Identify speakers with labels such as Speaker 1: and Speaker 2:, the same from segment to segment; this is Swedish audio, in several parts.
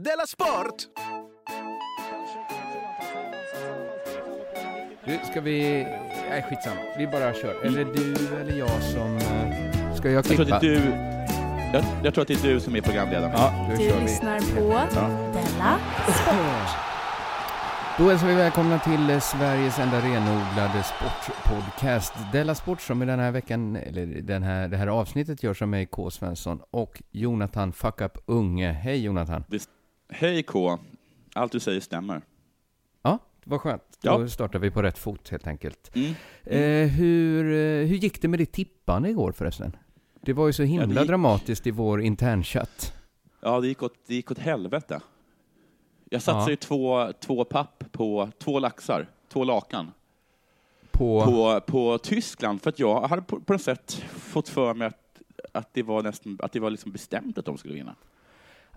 Speaker 1: Della Sport!
Speaker 2: Du, ska vi... Nej, skitsamma. Vi bara kör. Eller du eller jag som... eh, Ska jag
Speaker 3: Jag tror,
Speaker 2: klippa?
Speaker 3: att det är du, jag, jag tror att det är du som är programledare.
Speaker 2: Ja,
Speaker 4: Du
Speaker 2: kör vi.
Speaker 4: lyssnar på Della Sport.
Speaker 2: Då hälsar vi välkomna till eh, Sveriges enda renodlade sportpodcast Della Sport som i den här veckan, eller den här, det här avsnittet görs av mig, K. Svensson och Jonathan Fuck Up Unge. Hej Jonathan!
Speaker 3: Hej K, allt du säger stämmer.
Speaker 2: Ja, vad skönt.
Speaker 3: Ja.
Speaker 2: Då startar vi på rätt fot helt enkelt.
Speaker 3: Mm.
Speaker 2: Eh, hur, eh, hur gick det med ditt tippande igår förresten? Det var ju så himla
Speaker 3: Ja, gick-
Speaker 2: dramatiskt i vår internchatt.
Speaker 3: Ja, det gick åt, det gick åt helvete. Jag satsade
Speaker 2: Ja.
Speaker 3: ju två, två papp på två laxar, två lakan,
Speaker 2: På,
Speaker 3: på, på Tyskland för att jag hade på, på något sätt fått för mig att, att det var, nästan, att det var liksom bestämt att de skulle vinna.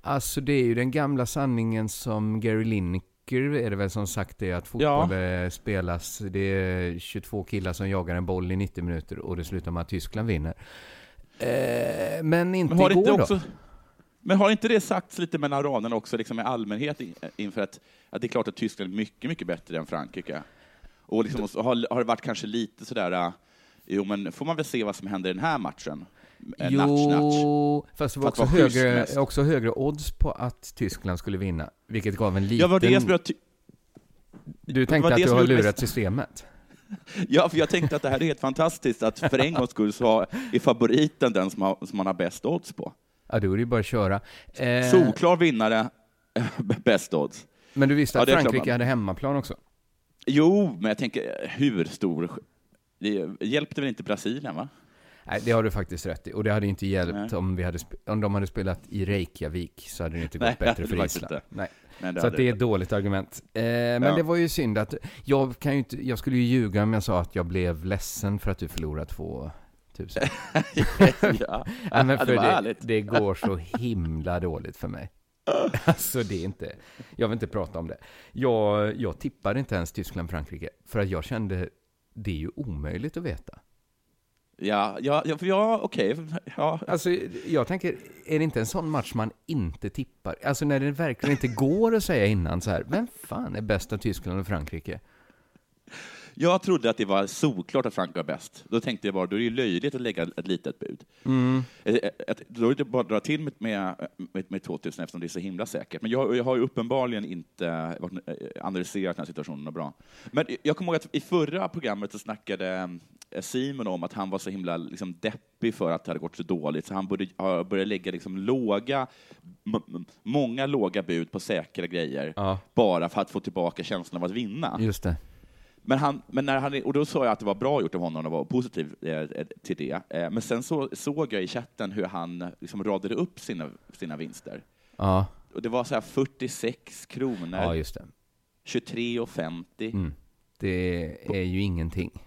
Speaker 2: Alltså det är ju den gamla sanningen som Gary Lineker är det väl som sagt det att fotboll eh, spelas, det är 22 killar som jagar en boll i 90 minuter och det slutar med att Tyskland vinner. Eh, men inte
Speaker 3: Men har,
Speaker 2: igår
Speaker 3: inte
Speaker 2: då?
Speaker 3: också, men har inte det sagts lite mellan raderna också, liksom i allmänhet, in- inför att, att det är klart att Tyskland är mycket, mycket bättre än Frankrike? Och liksom, har, har det varit kanske lite sådär, äh, jo men får man väl se vad som händer i den här matchen? Eh, Natch, natch.
Speaker 2: Jo, fast det var också högre,
Speaker 3: mest.
Speaker 2: också högre odds på att Tyskland skulle vinna, vilket gav en liten...
Speaker 3: Ja, var det som jag
Speaker 2: Du tänkte att
Speaker 3: det
Speaker 2: du har lurat systemet?
Speaker 3: ja, för jag tänkte att det här är helt fantastiskt, att för en gångs skull så är favoriten den som, har, som man har bäst odds på.
Speaker 2: Ja, då är det ju bara att köra. Eh,
Speaker 3: Solklar vinnare, bäst odds.
Speaker 2: men du visste
Speaker 3: Ja,
Speaker 2: att
Speaker 3: klart
Speaker 2: Frankrike
Speaker 3: man-
Speaker 2: hade hemmaplan också?
Speaker 3: Jo, men jag tänker, hur stor... Det hjälpte väl inte Brasilien, va?
Speaker 2: Nej, det har du faktiskt rätt i. Och det hade inte hjälpt
Speaker 3: Nej.
Speaker 2: om, vi hade om de hade spelat i Reykjavik så hade det inte gått
Speaker 3: Nej, det
Speaker 2: bättre för
Speaker 3: det
Speaker 2: Island.
Speaker 3: inte.
Speaker 2: Nej.
Speaker 3: Men
Speaker 2: Så
Speaker 3: hade
Speaker 2: att det är ett dåligt argument. Eh, men
Speaker 3: Ja.
Speaker 2: det var ju synd att, jag kan ju inte, jag skulle ju ljuga om jag sa att jag blev ledsen för att du förlorade 2000.
Speaker 3: ja,
Speaker 2: Ja, men
Speaker 3: det
Speaker 2: för
Speaker 3: var
Speaker 2: det,
Speaker 3: härligt.
Speaker 2: det går så himla dåligt för mig. Alltså det är inte, jag vill inte prata om det. Jag, jag tippade inte ens Tyskland-Frankrike, för att jag kände, det är ju omöjligt att veta.
Speaker 3: Ja, ja, ja, ja okej. Ja.
Speaker 2: Alltså, jag tänker, är det inte en sån match man inte tippar? Alltså när det verkligen inte går att säga innan så här, vem fan är bäst av Tyskland och Frankrike?
Speaker 3: Jag trodde att det var solklart att Frankrike var bäst. Då tänkte jag bara, då är det ju löjligt att lägga ett litet bud.
Speaker 2: Mm.
Speaker 3: Eh, eh, att- Då är det bara att dra till med, med, med, med 2000 eftersom det är så himla säkert. Men jag, jag har ju uppenbarligen inte eh, analyserat den här situationen bra. Men jag kommer ihåg att i förra programmet så snackade Simon om att han var så himla liksom, deppig för att det hade gått så dåligt, så han började, ja, började lägga liksom, låga, många låga bud på säkra grejer,
Speaker 2: Ja,
Speaker 3: bara för att få tillbaka känslan av att vinna.
Speaker 2: just det.
Speaker 3: Men han, men när han, och då sa jag att det var bra gjort av honom och var positiv eh, till det. Eh, men sen så, såg jag i chatten hur han liksom radade upp sina, sina vinster.
Speaker 2: Ja,
Speaker 3: Och det var så här 46 kronor,
Speaker 2: ja just det.
Speaker 3: 23,50.
Speaker 2: Mm. Det är ju ingenting.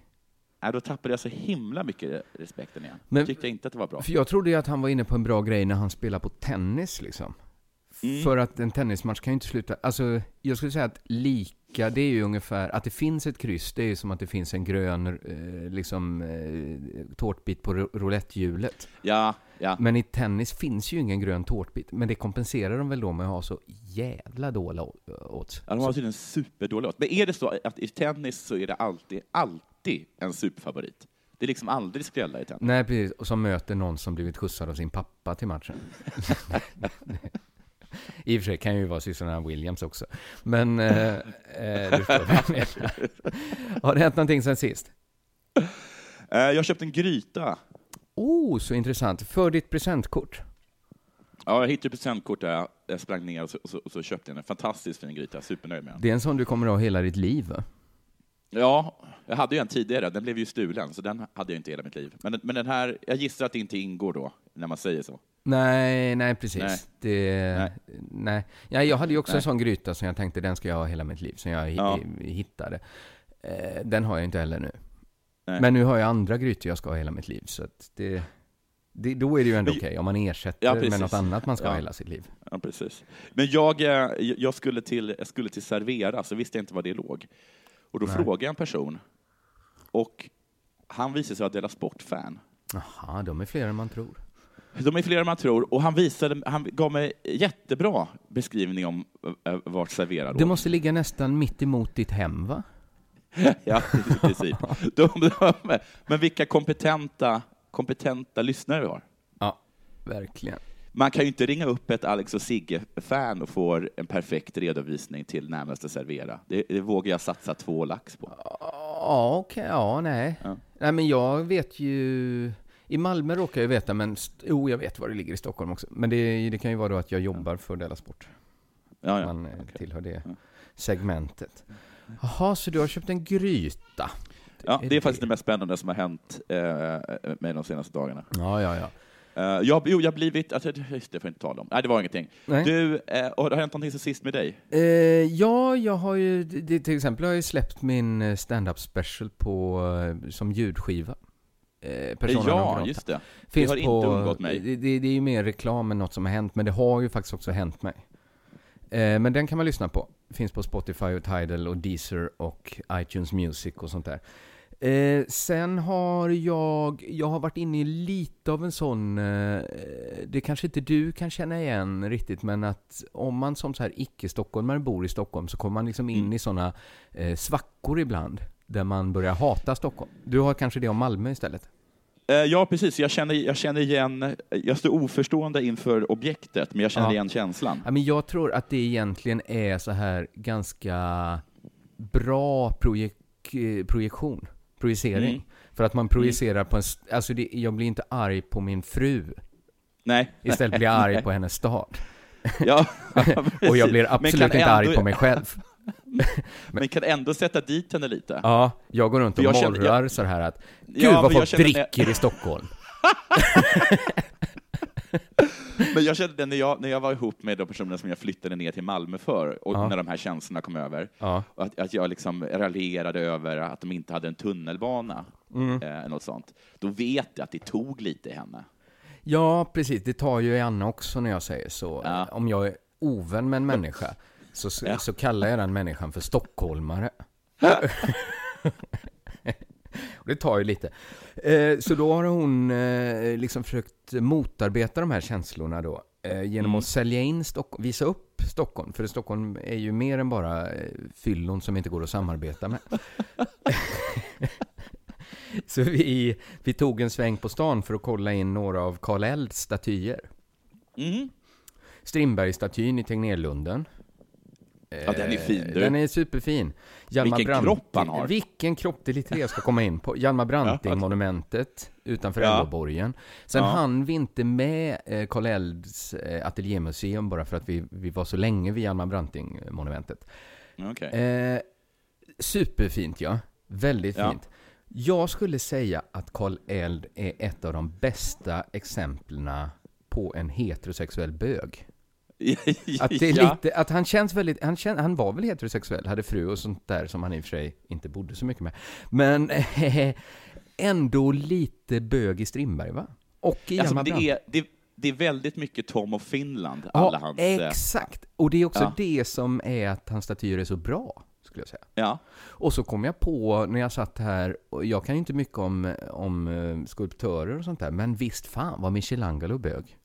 Speaker 3: Äh, då tappade jag så himla mycket respekten igen.
Speaker 2: Men-
Speaker 3: tyckte jag inte att det var bra.
Speaker 2: För jag trodde ju att han var inne på en bra grej när han spelar på tennis liksom.
Speaker 3: Mm.
Speaker 2: För att en tennismatch kan ju inte sluta, alltså jag skulle säga att lika, det är ju ungefär, att det finns ett kryss, det är ju som att det finns en grön eh, liksom eh, tårtbit på ro- roulettehjulet.
Speaker 3: Ja, ja.
Speaker 2: Men i tennis finns ju ingen grön tårtbit, men det kompenserar de väl då med att ha så jävla dåliga odds.
Speaker 3: ja de har tydligen superdålig låt. Men är det så att i tennis så är det alltid, alltid en superfavorit? Det är liksom aldrig skrälla i tennis.
Speaker 2: Nej, precis. Och som möter någon som blivit skjutsad av sin pappa till matchen. I och för sig kan ju vara systrarna Williams också. Men eh, eh, du förstår vad jag menar. Har det hänt någonting sen sist?
Speaker 3: Eh, jag köpte en gryta.
Speaker 2: Oh, så intressant. För ditt presentkort.
Speaker 3: Ja, jag hittade presentkort där jag- jag sprang ner och så, och så, och så köpte jag en fantastiskt fin gryta. Supernöjd med den.
Speaker 2: Det är en sån du kommer att ha hela ditt liv, va?
Speaker 3: Ja, jag hade ju en tidigare, den blev ju stulen, så den hade jag inte hela mitt liv. Men, men den här, jag gissar att det inte ingår då, när man säger så.
Speaker 2: Nej, nej precis.
Speaker 3: Nej.
Speaker 2: Det, nej.
Speaker 3: Nej.
Speaker 2: Ja, jag hade ju också
Speaker 3: Nej.
Speaker 2: en sån gryta som jag tänkte den ska jag ha hela mitt liv, som jag
Speaker 3: Ja.
Speaker 2: hittade. Eh, den har jag inte heller nu.
Speaker 3: Nej.
Speaker 2: Men nu har jag andra grytor jag ska ha hela mitt liv, så det, det, då är det ju ändå okej om man ersätter
Speaker 3: Ja,
Speaker 2: med något annat man ska ha
Speaker 3: Ja.
Speaker 2: hela sitt liv.
Speaker 3: Ja, precis. Men jag, eh, jag, skulle till, jag skulle till Servera, så visste jag inte var det låg. Och då
Speaker 2: Nej.
Speaker 3: frågade jag en person, och han visade sig vara Della Sport-fan.
Speaker 2: Jaha, de är fler än man tror.
Speaker 3: De är fler än man tror, och han, visade, han gav mig jättebra beskrivning om äh, vart servera
Speaker 2: Det måste ligga nästan mitt emot ditt hem, va?
Speaker 3: ja, i princip. De, de, men vilka kompetenta, kompetenta lyssnare vi har.
Speaker 2: Ja, verkligen.
Speaker 3: Man kan ju inte ringa upp ett Alex och Sigge-fan och få en perfekt redovisning till närmaste servera. Det, det vågar jag satsa två lax på.
Speaker 2: Ja, okej, okay, ja, nej. Ja. Nej, men jag vet ju... I Malmö råkar jag veta, men jo, jag vet var det ligger i Stockholm också. Men det, det kan ju vara då att jag jobbar för Della Sport.
Speaker 3: Ja, ja.
Speaker 2: Man okay. tillhör det segmentet. Jaha, så du har köpt en gryta?
Speaker 3: Ja, det är, det faktiskt det mest spännande som har hänt eh, med de senaste dagarna.
Speaker 2: Ja, ja, ja.
Speaker 3: Uh, jag, jo, jag har blivit... Alltså, det får jag inte tala om. Nej, det var ingenting. Nej. Du, uh, har det hänt någonting sen sist med dig?
Speaker 2: Uh, ja, jag har ju... Det, till exempel har jag släppt min stand-up special på, som ljudskiva.
Speaker 3: Persona ja, just det. Finns det har på, inte undgått mig.
Speaker 2: Det, det, är ju mer reklam än något som har hänt, men det har ju faktiskt också hänt mig. men den kan man lyssna på. Finns på Spotify och Tidal och Deezer och iTunes Music och sånt där. Eh, sen har jag, jag har varit inne i lite av en sån, eh, det kanske inte du kan känna igen riktigt, men att om man som så här icke-stockholmare bor i Stockholm så kommer man liksom in mm. i såna eh, svackor ibland, där man börjar hata Stockholm. Du har kanske det om Malmö istället?
Speaker 3: Eh, ja, precis. Jag känner, jag känner igen, jag står oförstående inför objektet, men jag känner ja. igen känslan.
Speaker 2: Ja, men jag tror att det egentligen är så här ganska bra projek projektion projicering. Mm. För att man projicerar mm. på en... Alltså, det, jag blir inte arg på min fru.
Speaker 3: Nej.
Speaker 2: Istället blir jag arg på hennes stad.
Speaker 3: Ja,
Speaker 2: Och jag blir absolut inte ändå... arg på mig själv.
Speaker 3: Men, kan ändå sätta dit henne lite?
Speaker 2: Ja, jag går runt och morrar känner, jag... så här att Gud ja, vad folk dricker när... i Stockholm.
Speaker 3: Men jag kände det när jag, när jag var ihop med de personerna som jag flyttade ner till Malmö för, och ja. när de här känslorna kom över, ja. att, att jag liksom raljerade över att de inte hade en tunnelbana, mm. eh, något sånt. Då vet jag att det tog lite i henne.
Speaker 2: Ja, precis. Det tar ju i Anna också när jag säger så. Ja. Om jag är ovän med en människa, så, så kallar jag den människan för stockholmare. Det tar ju lite. Eh, så då har hon eh, liksom försökt motarbeta de här känslorna då. Eh, genom mm. att sälja in Stockholm, visa upp Stockholm. För Stockholm är ju mer än bara fyllon som inte går att samarbeta med. så vi, vi tog en sväng på stan för att kolla in några av Karl Elds statyer. Mm. Strindbergsstatyn i Tegnérlunden.
Speaker 3: Ja, den är fin du.
Speaker 2: Den är superfin.
Speaker 3: Hjalmar Vilken Branting, kropp han har.
Speaker 2: Vilken kropp, det är lite det jag ska komma in på. Hjalmar Branting-monumentet utanför ja. Älvborgen. Sen ja. hann vi inte med eh, Karl Elds eh, ateljémuseum bara för att vi, vi var så länge vid Hjalmar Branting-monumentet.
Speaker 3: Okay.
Speaker 2: Eh, superfint ja. Väldigt ja. fint. Jag skulle säga att Karl Eld är ett av de bästa exemplen på en heterosexuell bög. Att, det är ja. lite, att han känns väldigt, han, känn, han var väl heterosexuell, hade fru och sånt där som han i och för sig inte bodde så mycket med. Men ändå lite bög i Strindberg va? Och i alltså,
Speaker 3: det, är, det, det, är väldigt mycket Tom och Finland, alla
Speaker 2: ja,
Speaker 3: hans...
Speaker 2: Eh, exakt! Och det är också ja. det som är att hans statyer är så bra, skulle jag säga.
Speaker 3: Ja.
Speaker 2: Och så kom jag på när jag satt här, och jag kan ju inte mycket om, om eh, skulptörer och sånt där, men visst fan var Michelangelo bög.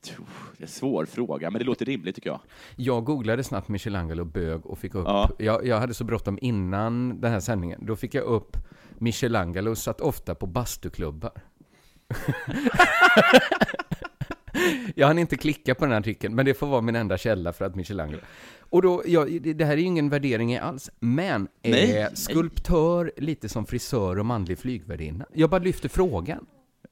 Speaker 3: Det är en svår fråga, men det låter rimligt tycker jag.
Speaker 2: Jag googlade snabbt Michelangelo bög och fick upp, ja. jag, jag hade så bråttom innan den här sändningen, då fick jag upp Michelangelo satt ofta på bastuklubbar. jag hann inte klicka på den här artikeln, men det får vara min enda källa för att Michelangelo. Och då, ja, det här är ju ingen värdering alls, men
Speaker 3: nej,
Speaker 2: är skulptör nej. lite som frisör och manlig flygvärdinna? Jag bara lyfter frågan.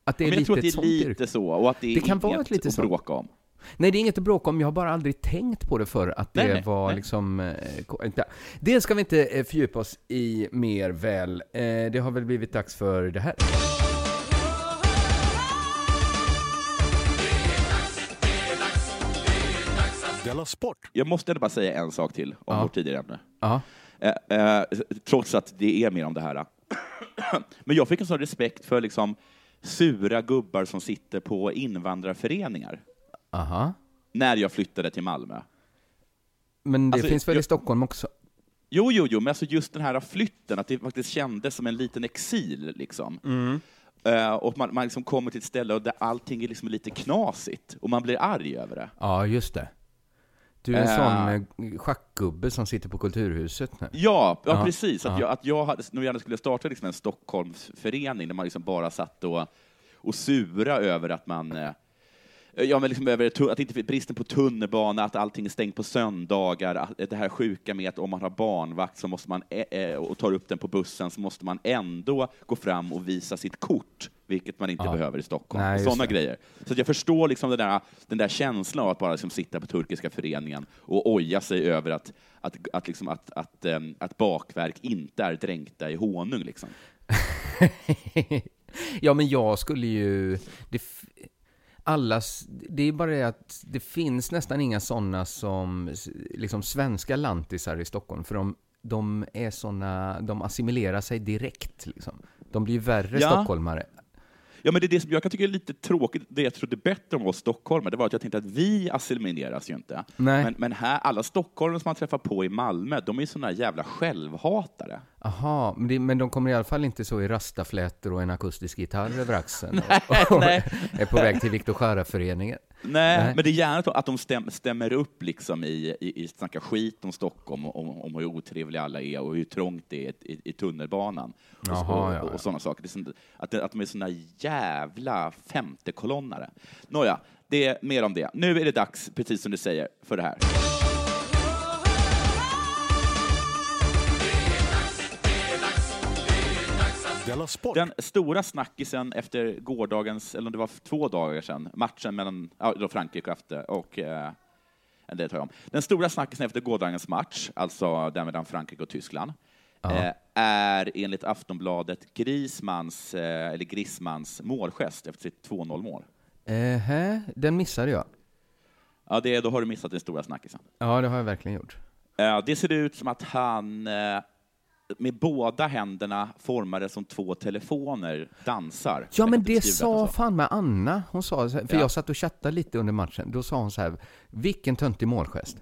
Speaker 2: Att det är
Speaker 3: men jag
Speaker 2: lite
Speaker 3: tror att det är lite så, och att det, är
Speaker 2: det kan vara
Speaker 3: ett
Speaker 2: lite
Speaker 3: att bråka om.
Speaker 2: Nej, det är inget att bråka om. Jag har bara aldrig tänkt på det för att det nej, var nej. liksom... Eh, det ska vi inte eh, fördjupa oss i mer väl. Eh, det har väl blivit dags för det här.
Speaker 3: Sport. Jag måste ändå bara säga en sak till om ja. vårt tidigare ämne.
Speaker 2: Ja.
Speaker 3: Eh, eh, trots att det är mer om det här. Men jag fick en sån respekt för liksom sura gubbar som sitter på invandrarföreningar.
Speaker 2: Aha.
Speaker 3: När jag flyttade till Malmö.
Speaker 2: Men det alltså, finns väl jag, i Stockholm också?
Speaker 3: Jo, jo, jo, men alltså just den här flytten, att det faktiskt kändes som en liten exil. Liksom.
Speaker 2: Mm.
Speaker 3: Uh, och man, man liksom kommer till ett ställe där allting är liksom lite knasigt och man blir arg över det.
Speaker 2: Ja, just det. Du är en sån uh, schackgubbe som sitter på Kulturhuset nu.
Speaker 3: Ja, ja, ja. precis. Att uh. jag, att jag hade, nu gärna skulle starta liksom en Stockholmsförening där man liksom bara satt och, och sura över att man Ja, men liksom över att inte bristen på tunnelbana, att allting är stängt på söndagar, det här sjuka med att om man har barnvakt så måste man, och tar upp den på bussen så måste man ändå gå fram och visa sitt kort, vilket man inte ja. behöver i Stockholm. Nej, Sådana grejer. Så jag förstår liksom den, där, den där känslan av att bara liksom sitta på turkiska föreningen och oja sig över att, att, att, liksom att, att, um, att bakverk inte är dränkta i honung. Liksom.
Speaker 2: ja, men jag skulle ju... Det, allas, det är bara det att det finns nästan inga sådana som liksom svenska lantisar i Stockholm, för de, de är sådana, de assimilerar sig direkt liksom. De blir värre ja. stockholmare.
Speaker 3: Ja, men det är det som jag kan tycka är lite tråkigt, det jag trodde bättre om oss stockholmare, det var att jag tänkte att vi assimileras ju inte. Nej. Men, men här, alla stockholmare som man träffar på i Malmö, de är sådana jävla självhatare.
Speaker 2: Aha, men, men de kommer i alla fall inte så i rastaflätor och en akustisk gitarr över axeln
Speaker 3: nej, och, och
Speaker 2: nej. är på väg till Viktor Jara-föreningen.
Speaker 3: Nej, nej, men det är gärna att de stäm, stämmer upp liksom i, i, i snacka skit om Stockholm, och, om, om hur otrevliga alla är och hur trångt det är i, i tunnelbanan. Jaha, och, ja, och, och sådana saker. Som, att, att de är såna jävla femtekolonnare. Nåja, det är mer om det. Nu är det dags, precis som du säger, för det här. Den stora snackisen efter gårdagens, eller det var två dagar sedan, matchen mellan ja, Frankrike och, och eh, det tar jag om. Den stora snackisen efter gårdagens match, alltså den mellan Frankrike och Tyskland, eh, är enligt Aftonbladet Grismans, eh, eller Grismans målgest efter sitt 2-0-mål.
Speaker 2: Eh, den missade jag.
Speaker 3: Ja, det, då har du missat den stora snackisen.
Speaker 2: Ja, det har jag verkligen gjort.
Speaker 3: Eh, det ser ut som att han eh, med båda händerna formade som två telefoner dansar.
Speaker 2: Ja, men det sa fan med Anna. Hon sa, för ja. jag satt och chattade lite under matchen. Då sa hon så här, vilken töntig målgest.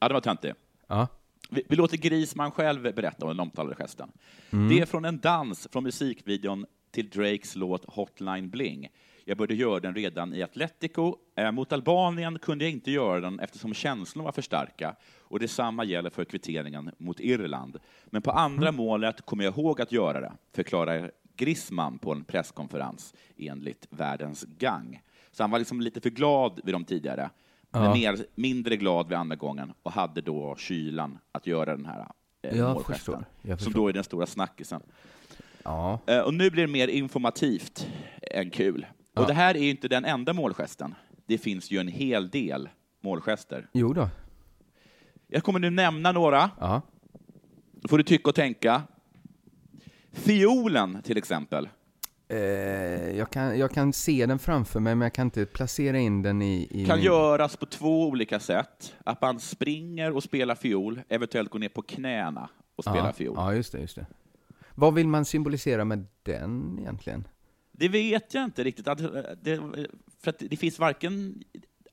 Speaker 3: Ja, det var töntig.
Speaker 2: Ja.
Speaker 3: Vi, vi låter Grisman själv berätta om den omtalade gesten. Mm. Det är från en dans från musikvideon till Drakes låt Hotline Bling. Jag började göra den redan i Atletico. Eh, mot Albanien kunde jag inte göra den eftersom känslorna var för starka och detsamma gäller för kvitteringen mot Irland. Men på andra mm. målet kommer jag ihåg att göra det, förklarar Grisman på en presskonferens enligt Världens Gang. Så han var liksom lite för glad vid de tidigare, ja. men mer, mindre glad vid andra gången och hade då kylan att göra den här eh, jag målgesten, som då är den stora snackisen.
Speaker 2: Ja.
Speaker 3: Eh, och nu blir det mer informativt än kul. Ja. Och det här är ju inte den enda målgesten. Det finns ju en hel del målgester.
Speaker 2: Jo då.
Speaker 3: Jag kommer nu nämna några.
Speaker 2: Ja.
Speaker 3: Då får du tycka och tänka. Fiolen, till exempel.
Speaker 2: Eh, jag, kan, jag kan se den framför mig, men jag kan inte placera in den i... i
Speaker 3: kan min... göras på två olika sätt. Att man springer och spelar fiol, eventuellt går ner på knäna och spelar
Speaker 2: ja,
Speaker 3: fiol.
Speaker 2: Ja, just det, just det. Vad vill man symbolisera med den egentligen?
Speaker 3: Det vet jag inte riktigt. Det, för att det finns varken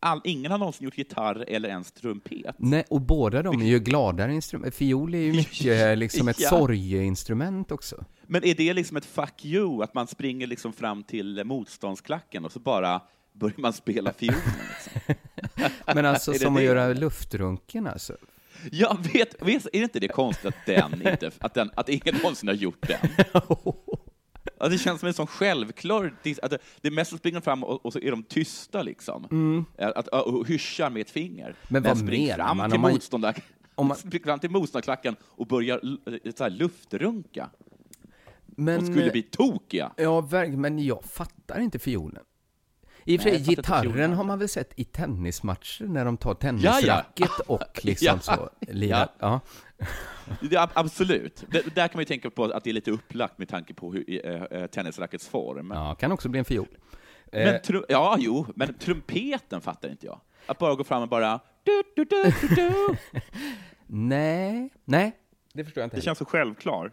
Speaker 3: all, ingen har någonsin gjort gitarr eller ens trumpet.
Speaker 2: Nej, och båda de är ju gladare instrument. Fiol är ju mycket liksom ett ja. sorgeinstrument också.
Speaker 3: Men är det liksom ett fuck you, att man springer liksom fram till motståndsklacken och så bara börjar man spela fiol? Liksom?
Speaker 2: Men alltså som det att göra luftrunken alltså?
Speaker 3: Ja, vet, vet, är det inte det konstigt att den inte, att, den, att ingen någonsin har gjort den? Ja, det känns som en sån självklar... Att det, är mest att springa fram och, och, så är de tysta liksom.
Speaker 2: Mm.
Speaker 3: Att, och hyschar med ett finger.
Speaker 2: Men, vad menar
Speaker 3: fram
Speaker 2: man?
Speaker 3: Till man... Motståndar, om man springer fram till motståndarklacken och börjar så här, luftrunka. Men, de skulle bli tokiga.
Speaker 2: Ja. Men jag fattar inte fiolen. I och för sig, gitarren har man väl sett i tennismatcher när de tar tennisracket ja, ja. och liksom ja. så lirar. Ja.
Speaker 3: Det, absolut. Det, där kan man ju tänka på att det är lite upplagt med tanke på hur, äh, tennisrackets form.
Speaker 2: Ja, kan också bli en fiol.
Speaker 3: Men tru, ja, jo, men trumpeten fattar inte jag. Att bara gå fram och bara... Du, du, du, du, du.
Speaker 2: nej, nej, det förstår jag inte.
Speaker 3: Det känns så självklar.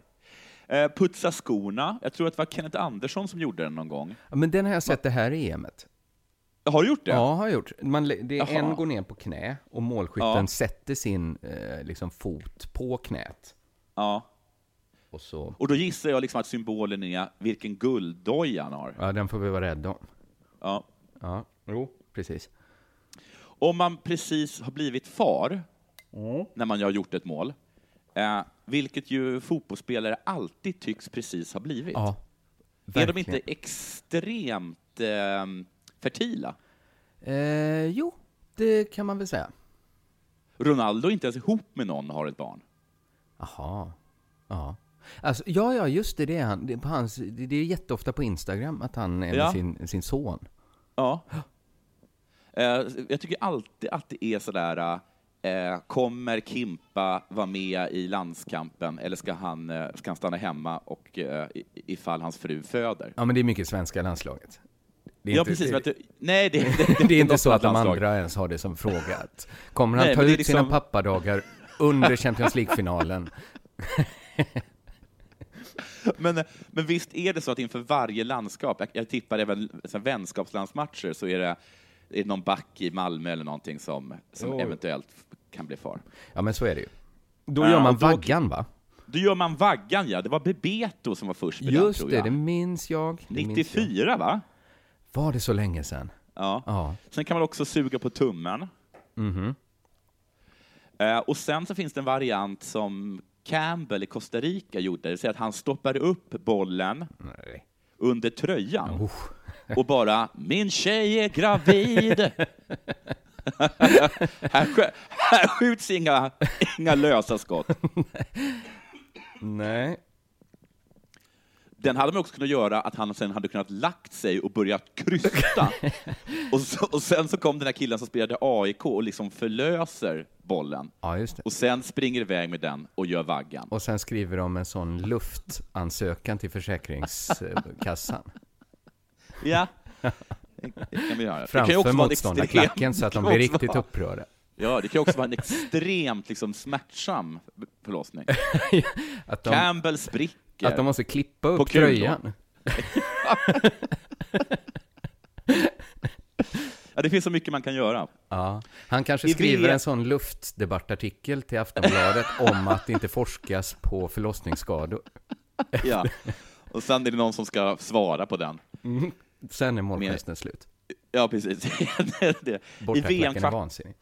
Speaker 3: Eh, putsa skorna. Jag tror att det var Kenneth Andersson som gjorde den någon gång.
Speaker 2: Ja, men den har jag sett det här EMet.
Speaker 3: Har du gjort det?
Speaker 2: Ja, har jag gjort. Man, det är en går ner på knä och målskytten ja. sätter sin eh, liksom, fot på knät.
Speaker 3: Ja.
Speaker 2: Och, så,
Speaker 3: Och då gissar jag liksom att symbolen är vilken gulddoja han har.
Speaker 2: ja, den får vi vara rädda om.
Speaker 3: Ja.
Speaker 2: Ja, jo, precis.
Speaker 3: Om man precis har blivit far, när man har gjort ett mål, eh, vilket ju fotbollsspelare alltid tycks precis ha blivit,
Speaker 2: Ja,
Speaker 3: är de
Speaker 2: verkligen.
Speaker 3: inte extremt eh, fertila?
Speaker 2: Eh, jo, det kan man väl säga.
Speaker 3: Ronaldo är inte ens ihop med någon och har ett barn.
Speaker 2: Jaha. Ja. Alltså, ja, ja, just det. Det är, han, det, är på hans, det, det är jätteofta på Instagram att han är med
Speaker 3: Ja.
Speaker 2: sin, sin son.
Speaker 3: Ja. Eh, jag tycker alltid att det är sådär, eh, kommer Kimpa vara med i landskampen eller ska han, eh, ska han stanna hemma och, eh, ifall hans fru föder?
Speaker 2: Ja, men det är mycket svenska landslaget. Det är
Speaker 3: Ja,
Speaker 2: inte,
Speaker 3: precis.
Speaker 2: Det,
Speaker 3: du, nej, det, det,
Speaker 2: det är inte så att de andra ens har det som fråga. Kommer han
Speaker 3: Nej,
Speaker 2: ta ut
Speaker 3: det är
Speaker 2: sina
Speaker 3: liksom-
Speaker 2: pappadagar under Champions League-finalen?
Speaker 3: Men, men visst är det så att inför varje landskap, jag, jag tippar även så här vänskapslandsmatcher, så är det, är det någon back i Malmö eller någonting som, som eventuellt kan bli far.
Speaker 2: Ja, men så är det ju. Då gör man
Speaker 3: då-
Speaker 2: vaggan, va?
Speaker 3: Då gör man vaggan, ja. Det var Bebeto som var först med den,
Speaker 2: Just
Speaker 3: tror
Speaker 2: det,
Speaker 3: jag.
Speaker 2: det minns jag. Det minns jag.
Speaker 3: 94, va?
Speaker 2: Var det så länge sedan?
Speaker 3: Ja.
Speaker 2: Ja.
Speaker 3: Sen kan man också suga på tummen.
Speaker 2: Mhm.
Speaker 3: Eh, och sen så finns det en variant som Campbell i Costa Rica gjorde, det vill säga att han stoppar upp bollen
Speaker 2: Nej.
Speaker 3: under tröjan
Speaker 2: Oh.
Speaker 3: och bara ”Min tjej är gravid”. här, skj- här skjuts inga, inga lösa skott.
Speaker 2: Nej.
Speaker 3: Den hade man också kunnat göra att han sen hade kunnat lagt sig och börjat krysta. och, så, och sen så kom den här killen som spelade AIK och liksom förlöser bollen.
Speaker 2: Ja.
Speaker 3: Och sen springer iväg med den och gör vaggan.
Speaker 2: Och sen skriver de en sån luftansökan till Försäkringskassan.
Speaker 3: Ja, det kan vi göra.
Speaker 2: Framför motståndarklacken så att de blir riktigt upprörda.
Speaker 3: Ja, det kan också vara en extremt liksom, smärtsam förlossning.
Speaker 2: Att de,
Speaker 3: Campbell spricker.
Speaker 2: Att de måste klippa upp tröjan.
Speaker 3: Ja, det finns så mycket man kan göra.
Speaker 2: Ja. Han kanske
Speaker 3: I
Speaker 2: skriver
Speaker 3: V-
Speaker 2: en sån luftdebattartikel till Aftonbladet om att det inte forskas på förlossningsskador.
Speaker 3: Ja. Och sen är det någon som ska svara på den.
Speaker 2: Sen är målgesten slut.
Speaker 3: Ja, precis. det, det. I
Speaker 2: Bortaklacken är
Speaker 3: VM-kvart
Speaker 2: vansinnig.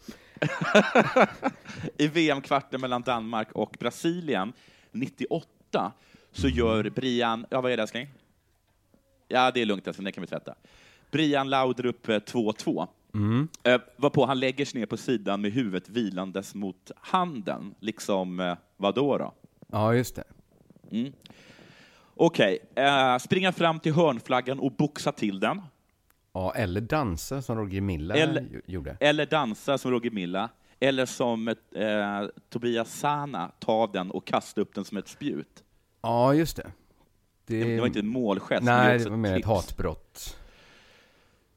Speaker 3: I VM-kvarten mellan Danmark och Brasilien 98 så gör Brian, ja vad är det älskling? Ja, det är lugnt älskling, det kan vi tvätta. Brian Laudrup eh, 2-2.
Speaker 2: Mm.
Speaker 3: Eh, varpå han lägger sig ner på sidan med huvudet vilandes mot handen, liksom eh, vadå då?
Speaker 2: Ja, just det.
Speaker 3: Mm. Okej, eh, springa fram till hörnflaggan och boxa till den.
Speaker 2: Ja, eller dansa som Roger Milla
Speaker 3: Eller-
Speaker 2: gjorde.
Speaker 3: Eller dansa som Roger Milla. Eller som eh, Tobias Sana, ta den och kasta upp den som ett spjut.
Speaker 2: Ja, just det. Det,
Speaker 3: Det var inte en målgest.
Speaker 2: Nej,
Speaker 3: också
Speaker 2: det var mer ett hatbrott.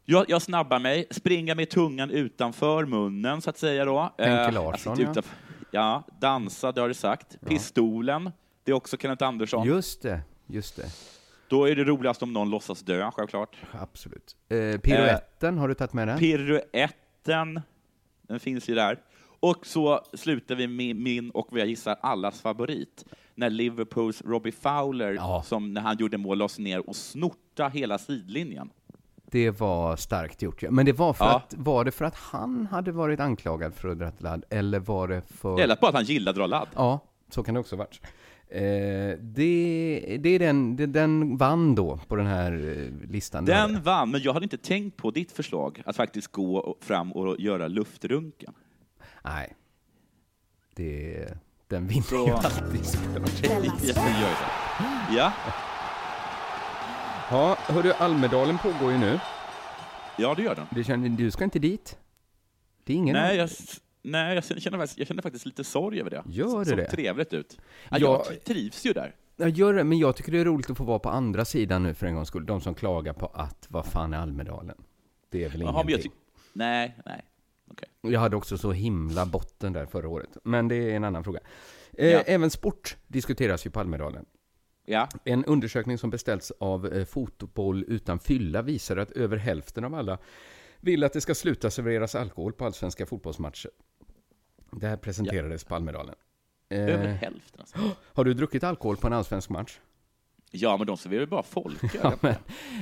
Speaker 3: Jag, jag snabbar mig, springa med tungan utanför munnen, så att säga. Då.
Speaker 2: Henke
Speaker 3: Eh,
Speaker 2: Larsson, ja.
Speaker 3: utanför, ja. dansa, det har du sagt. Pistolen, det är också Kenneth Andersson.
Speaker 2: Just det, just det.
Speaker 3: Då är det roligast om någon låtsas dö, självklart.
Speaker 2: Absolut. Eh, piruetten, har du tagit med den?
Speaker 3: Piruetten, den finns ju där. Och så slutar vi med min och vad jag gissar allas favorit. När Liverpools Robbie Fowler,
Speaker 2: Ja.
Speaker 3: som när han gjorde mål, lades ner och snorta hela sidlinjen.
Speaker 2: Det var starkt gjort. ja. Men det var för
Speaker 3: Ja.
Speaker 2: att, var det för att han hade varit anklagad för att dra ladd, eller var det för...
Speaker 3: Lät bara att han gillade att dra ladd.
Speaker 2: Ja, så kan det också ha varit. Eh, det, det är den, det, den vann då på den här eh, listan.
Speaker 3: Den vann, men jag hade inte tänkt på ditt förslag, att faktiskt gå fram och göra luftrunken.
Speaker 2: Nej. Det, den vinner
Speaker 3: Så-
Speaker 2: ju alltid.
Speaker 4: Della
Speaker 3: Jag
Speaker 4: Sport.
Speaker 3: gör så. Ja,
Speaker 2: Ja, hörru, Almedalen pågår ju nu.
Speaker 3: ja, det gör den.
Speaker 2: Det känner, du ska inte dit? Det är ingen...
Speaker 3: Nej, jag, nej jag, känner, faktiskt- jag känner faktiskt lite sorg över det.
Speaker 2: Gör
Speaker 3: det
Speaker 2: det
Speaker 3: såg trevligt ut. Ja,
Speaker 2: Ja.
Speaker 3: Jag trivs ju där.
Speaker 2: Jag gör det, men jag tycker det är roligt att få vara på andra sidan nu för en gångs skull. De som klagar på att, vad fan är Almedalen? Det är väl
Speaker 3: jag
Speaker 2: ingenting.
Speaker 3: ty- nej, nej. Okej.
Speaker 2: Jag hade också så himla botten där förra året. Men det är en annan fråga. Eh,
Speaker 3: Ja.
Speaker 2: Även sport diskuteras ju på Almedalen.
Speaker 3: Ja.
Speaker 2: En undersökning som beställts av eh, Fotboll utan fylla visar att över hälften av alla vill att det ska sluta serveras alkohol på allsvenska fotbollsmatcher. Det här presenterades på Almedalen.
Speaker 3: Över hälften alltså.
Speaker 2: Har du druckit alkohol på en allsvensk match?
Speaker 3: Ja, men de serverar ju bara folköl.
Speaker 2: Ja, men,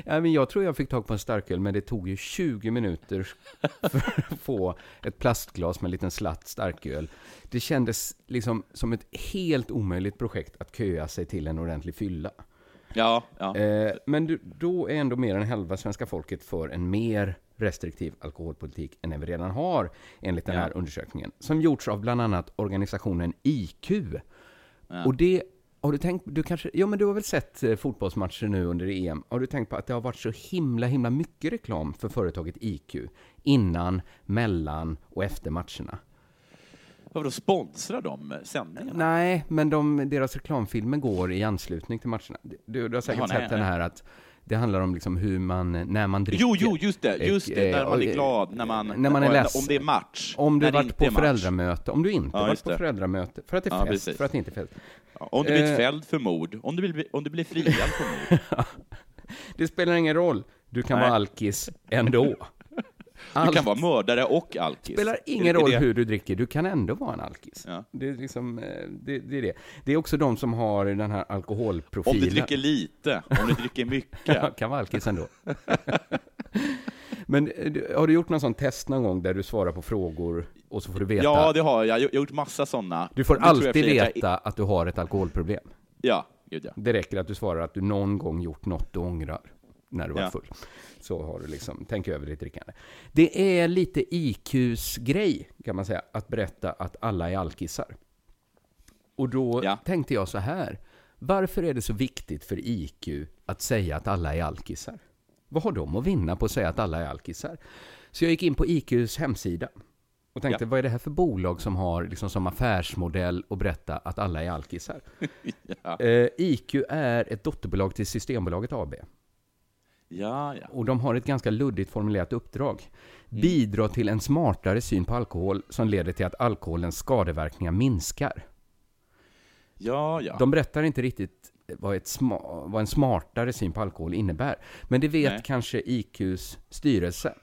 Speaker 2: ja, men jag tror jag fick tag på en starköl, men det tog ju 20 minuter för att få ett plastglas med en liten slatt starköl. Det kändes liksom som ett helt omöjligt projekt att köa sig till en ordentlig fylla.
Speaker 3: Ja, ja.
Speaker 2: Eh, men du, då är ändå mer än halva svenska folket för en mer restriktiv alkoholpolitik än vi redan har, enligt den
Speaker 3: Ja.
Speaker 2: här undersökningen, som gjorts av bland annat organisationen IQ.
Speaker 3: Ja.
Speaker 2: Och det, har du tänkt, du kanske, ja men du har väl sett eh, fotbollsmatcher nu under EM, har du tänkt på att det har varit så himla, himla mycket reklam för företaget IQ innan, mellan och efter matcherna?
Speaker 3: Vadå, sponsrar de sändningarna?
Speaker 2: Nej, men de, deras reklamfilmer går i anslutning till matcherna. Du, du har säkert
Speaker 3: Jaha, nej,
Speaker 2: sett den
Speaker 3: nej.
Speaker 2: här att det handlar om liksom hur man, när man dricker.
Speaker 3: Jo, jo, just det, just det,
Speaker 2: Eh,
Speaker 3: när man är
Speaker 2: och-
Speaker 3: glad, när man,
Speaker 2: när man är ledsen.
Speaker 3: om det är match.
Speaker 2: Om du varit på föräldramöte, om du inte
Speaker 3: Ja,
Speaker 2: varit på
Speaker 3: det.
Speaker 2: föräldramöte, för att det är
Speaker 3: Ja,
Speaker 2: fest,
Speaker 3: precis.
Speaker 2: för att det inte är fest.
Speaker 3: Ja, om du blir
Speaker 2: Eh.
Speaker 3: fälld för mord, om du blir, om du blir friad för mord.
Speaker 2: Det spelar ingen roll, du kan
Speaker 3: Nej.
Speaker 2: vara alkis ändå.
Speaker 3: Du kan vara mördare och alkis.
Speaker 2: spelar ingen roll
Speaker 3: det-
Speaker 2: hur du dricker, du kan ändå vara en alkis.
Speaker 3: Ja.
Speaker 2: Det, är liksom, eh, det, det är det. Det är också de som har den här
Speaker 3: Om
Speaker 2: alkoholprofilen.
Speaker 3: du dricker lite, om du dricker mycket.
Speaker 2: kan vara alkis ändå. Men eh, har du gjort någon sån test någon gång där du svarar på frågor och så får du veta?
Speaker 3: Ja, det har jag. Jag har gjort massa sådana.
Speaker 2: Du får alltid veta att du har ett alkoholproblem.
Speaker 3: Ja, gud ja.
Speaker 2: Det räcker att du svarar att du någon gång gjort något du ångrar när du var
Speaker 3: Ja.
Speaker 2: full. Så har du liksom, tänk över ditt drickande. Det är lite IQs grej, kan man säga, att berätta att alla är alkisar. Och då
Speaker 3: Ja.
Speaker 2: tänkte jag så här, varför är det så viktigt för IQ att säga att alla är alkisar? Vad har de att vinna på att säga att alla är alkisar? Så jag gick in på IQs hemsida och tänkte,
Speaker 3: Ja.
Speaker 2: vad är det här för bolag som har liksom som affärsmodell att berätta att alla är alkisar?
Speaker 3: Ja,
Speaker 2: Eh, IQ är ett dotterbolag till Systembolaget AB.
Speaker 3: Ja. ja.
Speaker 2: Och de har ett ganska luddigt formulerat uppdrag. Bidra till en smartare syn på alkohol som leder till att alkoholens skadeverkningar minskar.
Speaker 3: ja, ja.
Speaker 2: De berättar inte riktigt vad, ett sma- vad en smartare syn på alkohol innebär. Men det vet
Speaker 3: Nej.
Speaker 2: kanske IQs styrelse.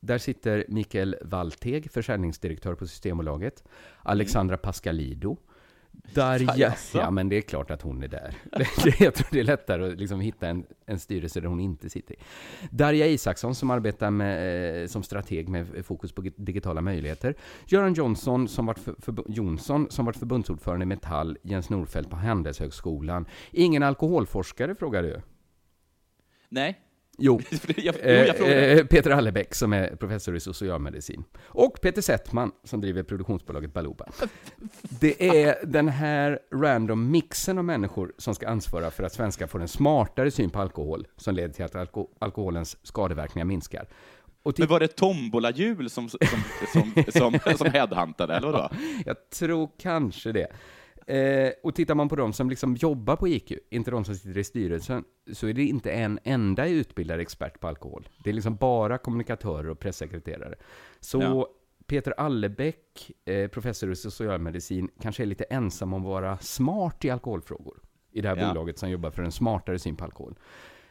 Speaker 2: Där sitter Mikael Valteg, försäljningsdirektör på Systembolaget. Alexandra Pascalido. Darja, ja men det är klart att hon är där. Jag tror det är lättare att liksom hitta en, en styrelse där hon inte sitter. i. Darja Isaksson som arbetar med, eh, som strateg med fokus på digitala möjligheter. Göran Johnson som varit, för, för, Jonsson som varit förbundsordförande i Metall. Jens Norfeldt på Handelshögskolan. Ingen alkoholforskare frågar du?
Speaker 3: Nej.
Speaker 2: Jo,
Speaker 3: jag,
Speaker 2: Eh,
Speaker 3: jag frågar.
Speaker 2: eh, Peter Allebäck som är professor i socialmedicin. Och Peter Settman som driver produktionsbolaget Baluba. Det är den här random mixen av människor som ska ansvara för att svenskar får en smartare syn på alkohol som leder till att alko alkoholens skadeverkningar minskar. Och
Speaker 3: Men var det tombolahjul som, som, som, som, som headhuntade, eller vadå?
Speaker 2: jag tror kanske det. Eh, och tittar man på de som liksom jobbar på IQ, inte de som sitter i styrelsen, så är det inte en enda utbildad expert på alkohol. Det är liksom bara kommunikatörer och pressekreterare. Så
Speaker 3: Ja.
Speaker 2: Peter Allebäck, eh, professor i socialmedicin, kanske är lite ensam om att vara smart i alkoholfrågor. I det här
Speaker 3: Ja.
Speaker 2: bolaget som jobbar för en smartare syn på alkohol.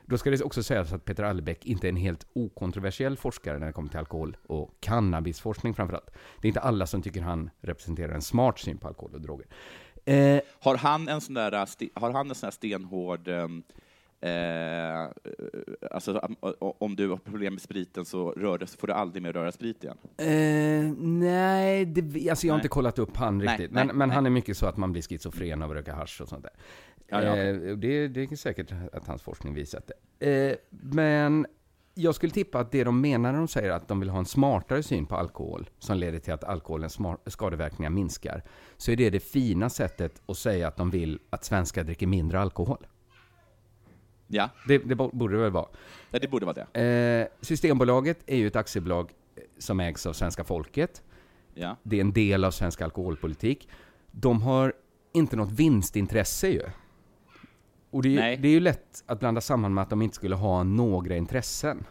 Speaker 2: Då ska det också sägas att Peter Allebäck inte är en helt okontroversiell forskare när det kommer till alkohol och cannabisforskning framförallt. Det är inte alla som tycker han representerar en smart syn på alkohol och droger. Eh,
Speaker 3: Har han en sån där, ste- har han en sån där stenhård, ehm, eh, alltså om- du har problem med spriten så, rör det, så får du aldrig mer röra sprit igen?
Speaker 2: Eh, nej, det, alltså jag har
Speaker 3: Nej.
Speaker 2: inte kollat upp han
Speaker 3: Nej,
Speaker 2: riktigt.
Speaker 3: nej,
Speaker 2: men men han är mycket så att man blir schizofren av att röka hasch och sånt där.
Speaker 3: Ja, ja,
Speaker 2: eh, det, det är säkert att hans forskning visat det. Eh, men jag skulle tippa att det de menar när de säger att de vill ha en smartare syn på alkohol som leder till att alkoholens skadeverkningar minskar, så är det det fina sättet att säga att de vill att svenskar dricker mindre alkohol.
Speaker 3: Ja,
Speaker 2: Det, det bo- borde det väl vara.
Speaker 3: ja, det borde vara det.
Speaker 2: Eh, Systembolaget är ju ett aktiebolag eh, som ägs av svenska folket.
Speaker 3: Ja.
Speaker 2: Det är en del av svensk alkoholpolitik. De har inte något vinstintresse ju. Och det är,
Speaker 3: Nej.
Speaker 2: ju, det är ju lätt att blanda samman med att de inte skulle ha några intressen.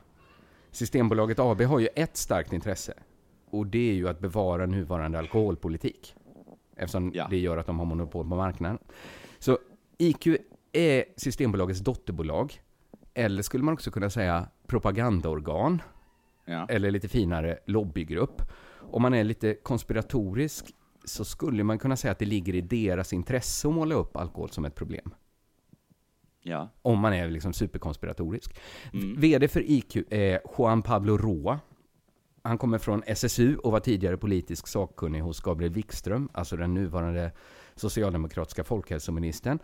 Speaker 2: Systembolaget AB har ju ett starkt intresse. Och det är ju att bevara nuvarande alkoholpolitik. Eftersom
Speaker 3: Ja.
Speaker 2: det gör att de har monopol på marknaden. Så IQ är Systembolagets dotterbolag. Eller skulle man också kunna säga propagandaorgan
Speaker 3: Ja.
Speaker 2: eller lite finare lobbygrupp. Om man är lite konspiratorisk så skulle man kunna säga att det ligger i deras intresse att måla upp alkohol som ett problem.
Speaker 3: Ja.
Speaker 2: Om man är liksom superkonspiratorisk. Mm. VD för IQ är Juan Pablo Roa. Han kommer från SSU och var tidigare politisk sakkunnig hos Gabriel Wikström, alltså den nuvarande socialdemokratiska folkhälsoministern.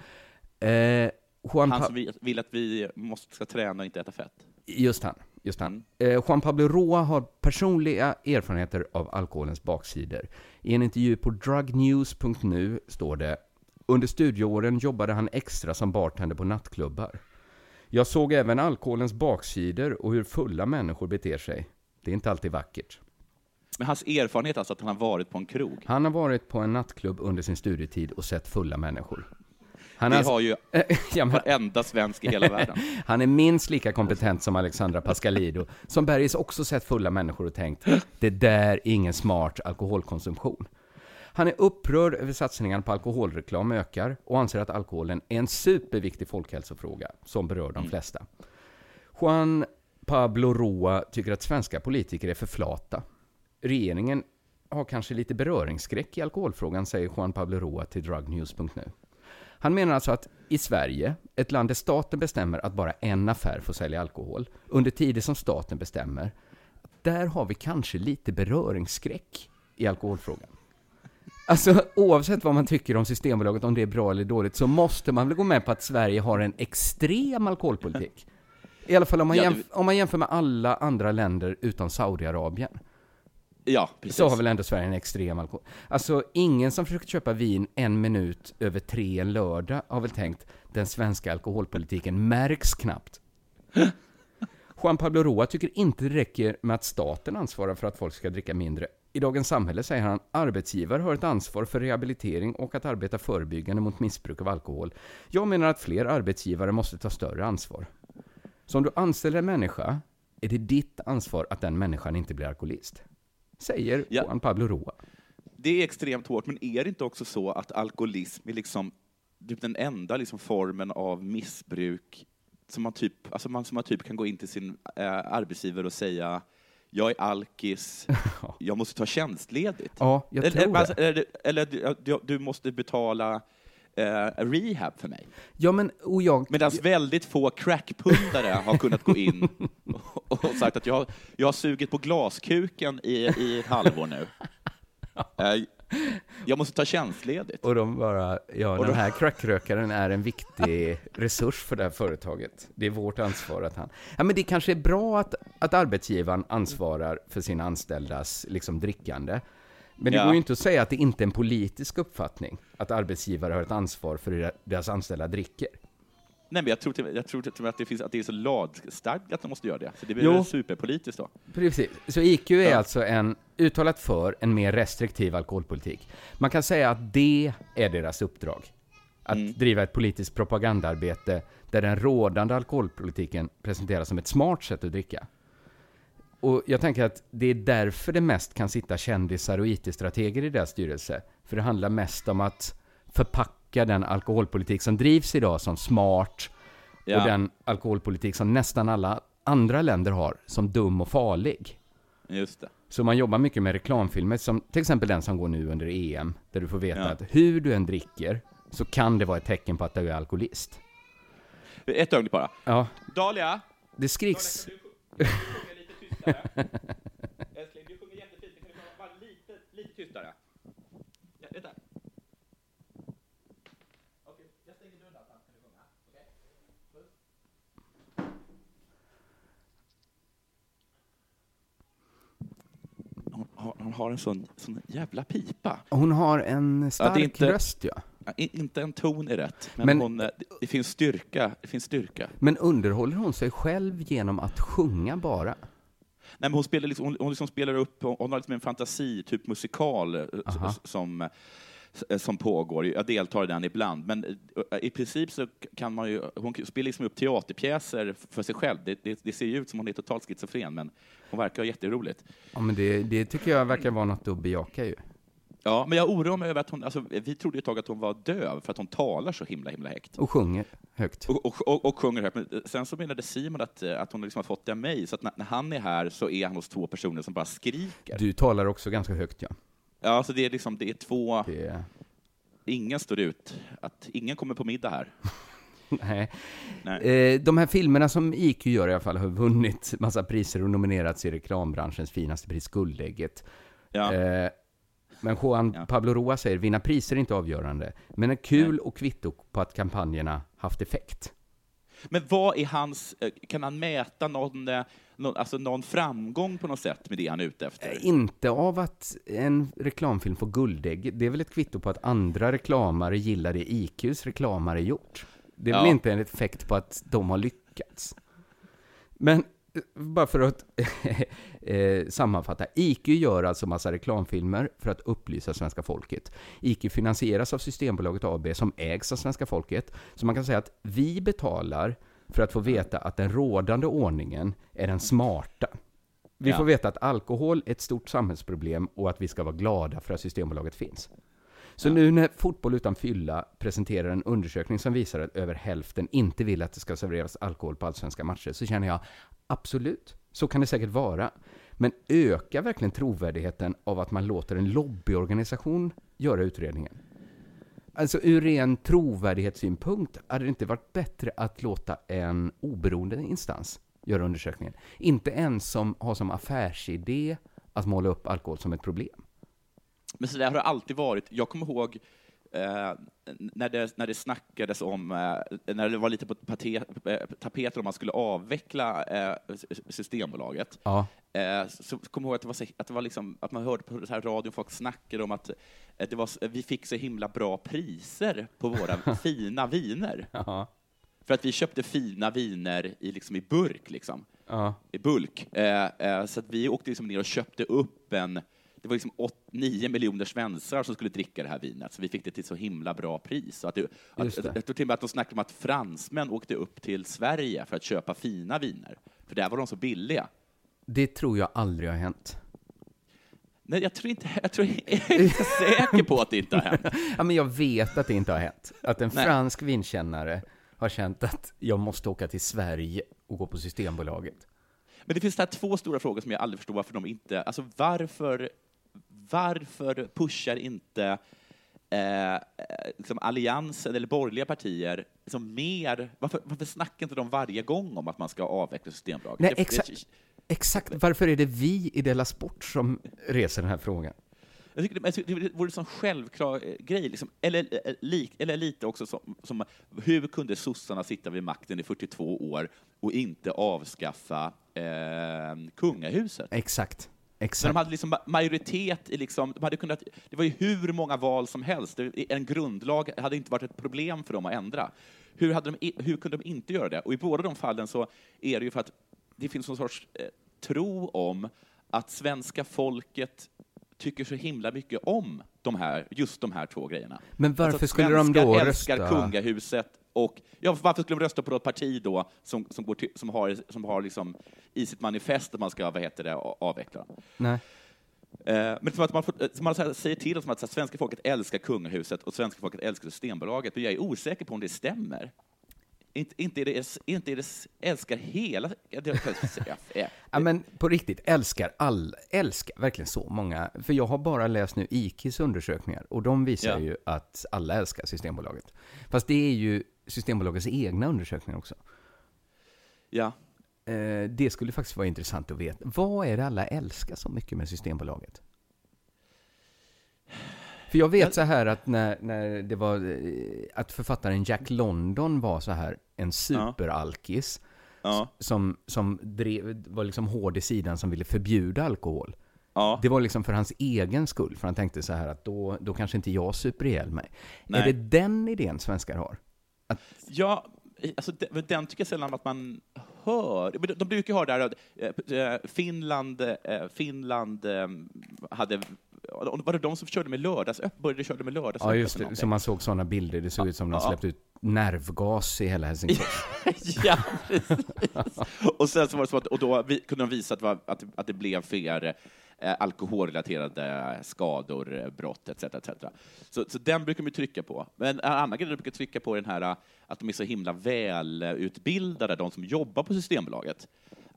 Speaker 3: Eh, Juan han som vill, vill att vi måste, ska träna och inte äta fett?
Speaker 2: Just han. Just han. Mm. Eh, Juan Pablo Roa har personliga erfarenheter av alkoholens baksidor. I en intervju på drugnews.nu står det under studieåren jobbade han extra som bartender på nattklubbar. Jag såg även alkoholens baksidor och hur fulla människor beter sig. Det är inte alltid vackert.
Speaker 3: Men hans erfarenhet alltså att han har varit på en krog?
Speaker 2: Han har varit på en nattklubb under sin studietid och sett fulla människor.
Speaker 3: Han det har, har ju ja, men, varenda svensk i hela världen.
Speaker 2: han är minst lika kompetent som Alexandra Pascalido, som Bergis också sett fulla människor och tänkt, det där är ingen smart alkoholkonsumtion. Han är upprörd över satsningen på alkoholreklam ökar och anser att alkoholen är en superviktig folkhälsofråga som berör de mm. flesta. Juan Pablo Roa tycker att svenska politiker är för flata. Regeringen har kanske lite beröringsskräck i alkoholfrågan, säger Juan Pablo Roa till drugnews.nu. Han menar alltså att i Sverige, ett land där staten bestämmer att bara en affär får sälja alkohol, under tider som staten bestämmer, där har vi kanske lite beröringsskräck i alkoholfrågan. Alltså oavsett vad man tycker om Systembolaget, om det är bra eller dåligt, så måste man väl gå med på att Sverige har en extrem alkoholpolitik. I alla fall om man, ja, jämf om man jämför med alla andra länder utom Saudiarabien.
Speaker 3: Ja, precis.
Speaker 2: Så har väl ändå Sverige en extrem alkohol. Alltså, ingen som försöker köpa vin en minut över tre en lördag har väl tänkt den svenska alkoholpolitiken märks knappt. Juan Pablo Roa tycker inte det räcker med att staten ansvarar för att folk ska dricka mindre. I Dagens Samhälle säger han arbetsgivare har ett ansvar för rehabilitering och att arbeta förebyggande mot missbruk av alkohol. Jag menar att fler arbetsgivare måste ta större ansvar. Så om du anställer en människa är det ditt ansvar att den människan inte blir alkoholist. Säger ja. Juan Pablo Roa.
Speaker 3: Det är extremt hårt, men är det inte också så att alkoholism är liksom typ den enda liksom formen av missbruk som man, typ, alltså man, som man typ kan gå in till sin äh, arbetsgivare och säga jag är alkis, jag måste ta tjänstledigt.
Speaker 2: Ja, jag
Speaker 3: eller,
Speaker 2: tror
Speaker 3: det. Eller, eller du, du måste betala eh, rehab för mig.
Speaker 2: Ja, men, och jag...
Speaker 3: Medan väldigt få crackpundare har kunnat gå in och, och sagt att jag, jag har sugit på glaskuken i, i ett halvår nu. Jag måste ta tjänstledigt.
Speaker 2: Och de bara, ja, och den här crackrökaren är en viktig resurs för det här företaget. Det är vårt ansvar att han... Ja, men det kanske är bra att, att arbetsgivaren ansvarar för sina anställdas liksom, drickande. Men det ja. går ju inte att säga att det inte är en politisk uppfattning att arbetsgivare har ett ansvar för hur deras anställda dricker.
Speaker 3: Nej, men jag tror, till, jag tror till att, det finns, att det är så lagstadgat att de måste göra det. Så det blir jo. superpolitiskt då.
Speaker 2: Precis. Så IQ är ja. alltså en uttalat för en mer restriktiv alkoholpolitik. Man kan säga att det är deras uppdrag. Att mm. driva ett politiskt propagandaarbete där den rådande alkoholpolitiken presenteras som ett smart sätt att dricka. Och jag tänker att det är därför det mest kan sitta kändisar och IT-strateger i deras styrelse. För det handlar mest om att förpacka den alkoholpolitik som drivs idag som smart ja. och den alkoholpolitik som nästan alla andra länder har som dum och farlig.
Speaker 3: Just det.
Speaker 2: Så man jobbar mycket med reklamfilmer, som till exempel den som går nu under EM, där du får veta ja. att hur du än dricker så kan det vara ett tecken på att du är alkoholist.
Speaker 3: Ett ögonblick bara.
Speaker 2: Ja.
Speaker 3: Dahlia?
Speaker 2: Det skriks.
Speaker 3: Dahlia, Älskling, du sjunger jättefint. Kan du vara lite, lite tystare? Ja, vänta. Okej, jag stänger dörren där, kan du sjunga? Okej? Hon, hon har en sån, sån jävla pipa.
Speaker 2: Hon har en stark ja, inte, röst, ja.
Speaker 3: Inte en ton är rätt, men, men hon, det, finns styrka, det finns styrka.
Speaker 2: Men underhåller hon sig själv genom att sjunga bara?
Speaker 3: Nej, men hon, spelar liksom, hon, hon liksom spelar upp, hon har liksom en fantasi, typ musikal, eh, som, eh, som pågår. Jag deltar i den ibland, men eh, i princip så kan man ju, hon spelar liksom upp teaterpjäser för sig själv. Det, det, det ser ju ut som hon är totalt schizofren, men hon verkar ha jätteroligt.
Speaker 2: Ja, men det, det tycker jag verkar vara något att bejaka ju.
Speaker 3: Ja, men jag oroar mig över att hon, alltså, vi trodde ett tag att hon var döv för att hon talar så himla, himla högt.
Speaker 2: Och sjunger högt.
Speaker 3: Och, och, och, och sjunger högt. Men sen så menade Simon att, att hon liksom har fått det av mig, så att när, när, han är här så är han hos två personer som bara skriker.
Speaker 2: Du talar också ganska högt, ja.
Speaker 3: Ja, så det är liksom, det är två... Det... Ingen står ut. Att ingen kommer på middag här.
Speaker 2: Nej. Nej. Eh, de här filmerna som IQ gör i alla fall har vunnit massa priser och nominerats i reklambranschens finaste pris, Guldägget. Ja. Eh, men Juan ja. Pablo Roa säger, vinna priser är inte avgörande, men är kul Nej. och kvitto på att kampanjerna haft effekt.
Speaker 3: Men vad är hans, eh, kan han mäta någon, någon, alltså någon framgång på något sätt med det han är ute efter?
Speaker 2: Inte av att en reklamfilm får guldägg. Det är väl ett kvitto på att andra reklamare gillar det IQs reklamare gjort. Det är ja. väl inte en effekt på att de har lyckats. Men bara för att eh, sammanfatta. IQ gör alltså massa reklamfilmer för att upplysa svenska folket. IQ finansieras av Systembolaget AB som ägs av svenska folket. Så man kan säga att vi betalar för att få veta att den rådande ordningen är den smarta. Vi ja. får veta att alkohol är ett stort samhällsproblem och att vi ska vara glada för att Systembolaget finns. Så ja. nu när Fotboll utan fylla presenterar en undersökning som visar att över hälften inte vill att det ska serveras alkohol på allsvenska matcher, så känner jag absolut, så kan det säkert vara. Men ökar verkligen trovärdigheten av att man låter en lobbyorganisation göra utredningen? Alltså ur ren trovärdighetssynpunkt hade det inte varit bättre att låta en oberoende instans göra undersökningen. Inte en som har som affärsidé att måla upp alkohol som ett problem.
Speaker 3: Men så där har det alltid varit. Jag kommer ihåg eh, när, det, när det snackades om, eh, när det var lite på tapeten om man skulle avveckla eh, Systembolaget, ja. Eh, så kommer jag ihåg att det var, att, det var liksom, att man hörde på så här radio, folk snackade om att eh, det var, vi fick så himla bra priser på våra fina viner. Ja. För att vi köpte fina viner i, liksom i burk, liksom. Ja. i bulk. Eh, så att vi åkte liksom ner och köpte upp en det var liksom 9 miljoner svenskar som skulle dricka det här vinet, så vi fick det till så himla bra pris. att det, att, det. Jag tror till och med att de snackade om att fransmän åkte upp till Sverige för att köpa fina viner, för där var de så billiga.
Speaker 2: Det tror jag aldrig har hänt.
Speaker 3: Nej, jag tror inte, jag, tror, jag är inte säker på att det inte har hänt.
Speaker 2: ja, men jag vet att det inte har hänt. Att en Nej. fransk vinkännare har känt att jag måste åka till Sverige och gå på Systembolaget.
Speaker 3: Men det finns här två stora frågor som jag aldrig förstår varför de inte, alltså varför varför pushar inte eh, liksom alliansen eller borgerliga partier liksom mer, varför, varför snackar inte de varje gång om att man ska avveckla Systembolaget?
Speaker 2: Nej, exakt, exakt. Varför är det vi i Della Sport som reser den här frågan?
Speaker 3: Jag tycker det, det vore en sån självklar eh, grej, liksom. eller, eh, li, eller lite också som, som, hur kunde sossarna sitta vid makten i 42 år och inte avskaffa eh, kungahuset?
Speaker 2: Exakt.
Speaker 3: Exakt. Men de hade liksom majoritet i liksom, de hade kunnat, det var ju hur många val som helst. En grundlag hade inte varit ett problem för dem att ändra. Hur, hade de, hur kunde de inte göra det? Och i båda de fallen så är det ju för att det finns någon sorts eh, tro om att svenska folket tycker så himla mycket om de här, just de här två grejerna.
Speaker 2: Men varför alltså skulle de då
Speaker 3: rösta? älskar kungahuset och ja, varför skulle de rösta på ett parti då som, som, går till, som har, som har liksom i sitt manifest att man ska vad heter det, avveckla? Nej. Eh, men som att man, får, som man säger till oss att svenska folket älskar kungahuset och svenska folket älskar Systembolaget, men jag är osäker på om det stämmer. Inte, inte, är det, inte är det älskar hela...
Speaker 2: ja, men på riktigt, älskar all, älskar verkligen så många. För jag har bara läst nu IKIs undersökningar och de visar ja. ju att alla älskar Systembolaget. Fast det är ju Systembolagets egna undersökningar också.
Speaker 3: Ja.
Speaker 2: Eh, det skulle faktiskt vara intressant att veta. Vad är det alla älskar så mycket med Systembolaget? För jag vet så här att när, när det var, eh, att författaren Jack London var så här en superalkis. Ja. Som, som drev, var liksom hård i sidan som ville förbjuda alkohol. Ja. Det var liksom för hans egen skull, för han tänkte så här att då, då kanske inte jag super ihjäl mig. Nej. Är det den idén svenskar har?
Speaker 3: Att... Ja, alltså den tycker jag sällan att man hör. De brukar ha där, eh, eh, Finland, Finland hade var det de som körde med lördagsöppet? Började köra med lördagsöppet?
Speaker 2: Ja, just det. Så man såg sådana bilder. Det såg ut som de släppte ut nervgas i hela Helsingfors.
Speaker 3: ja, precis. och sen så var det så att, och då kunde de visa att, att, att det blev fler eh, Eh, alkoholrelaterade skador, eh, brott etc. etc. Så, så den brukar man trycka på. Men en annan grej de brukar trycka på är den här eh, att de är så himla välutbildade, de som jobbar på Systembolaget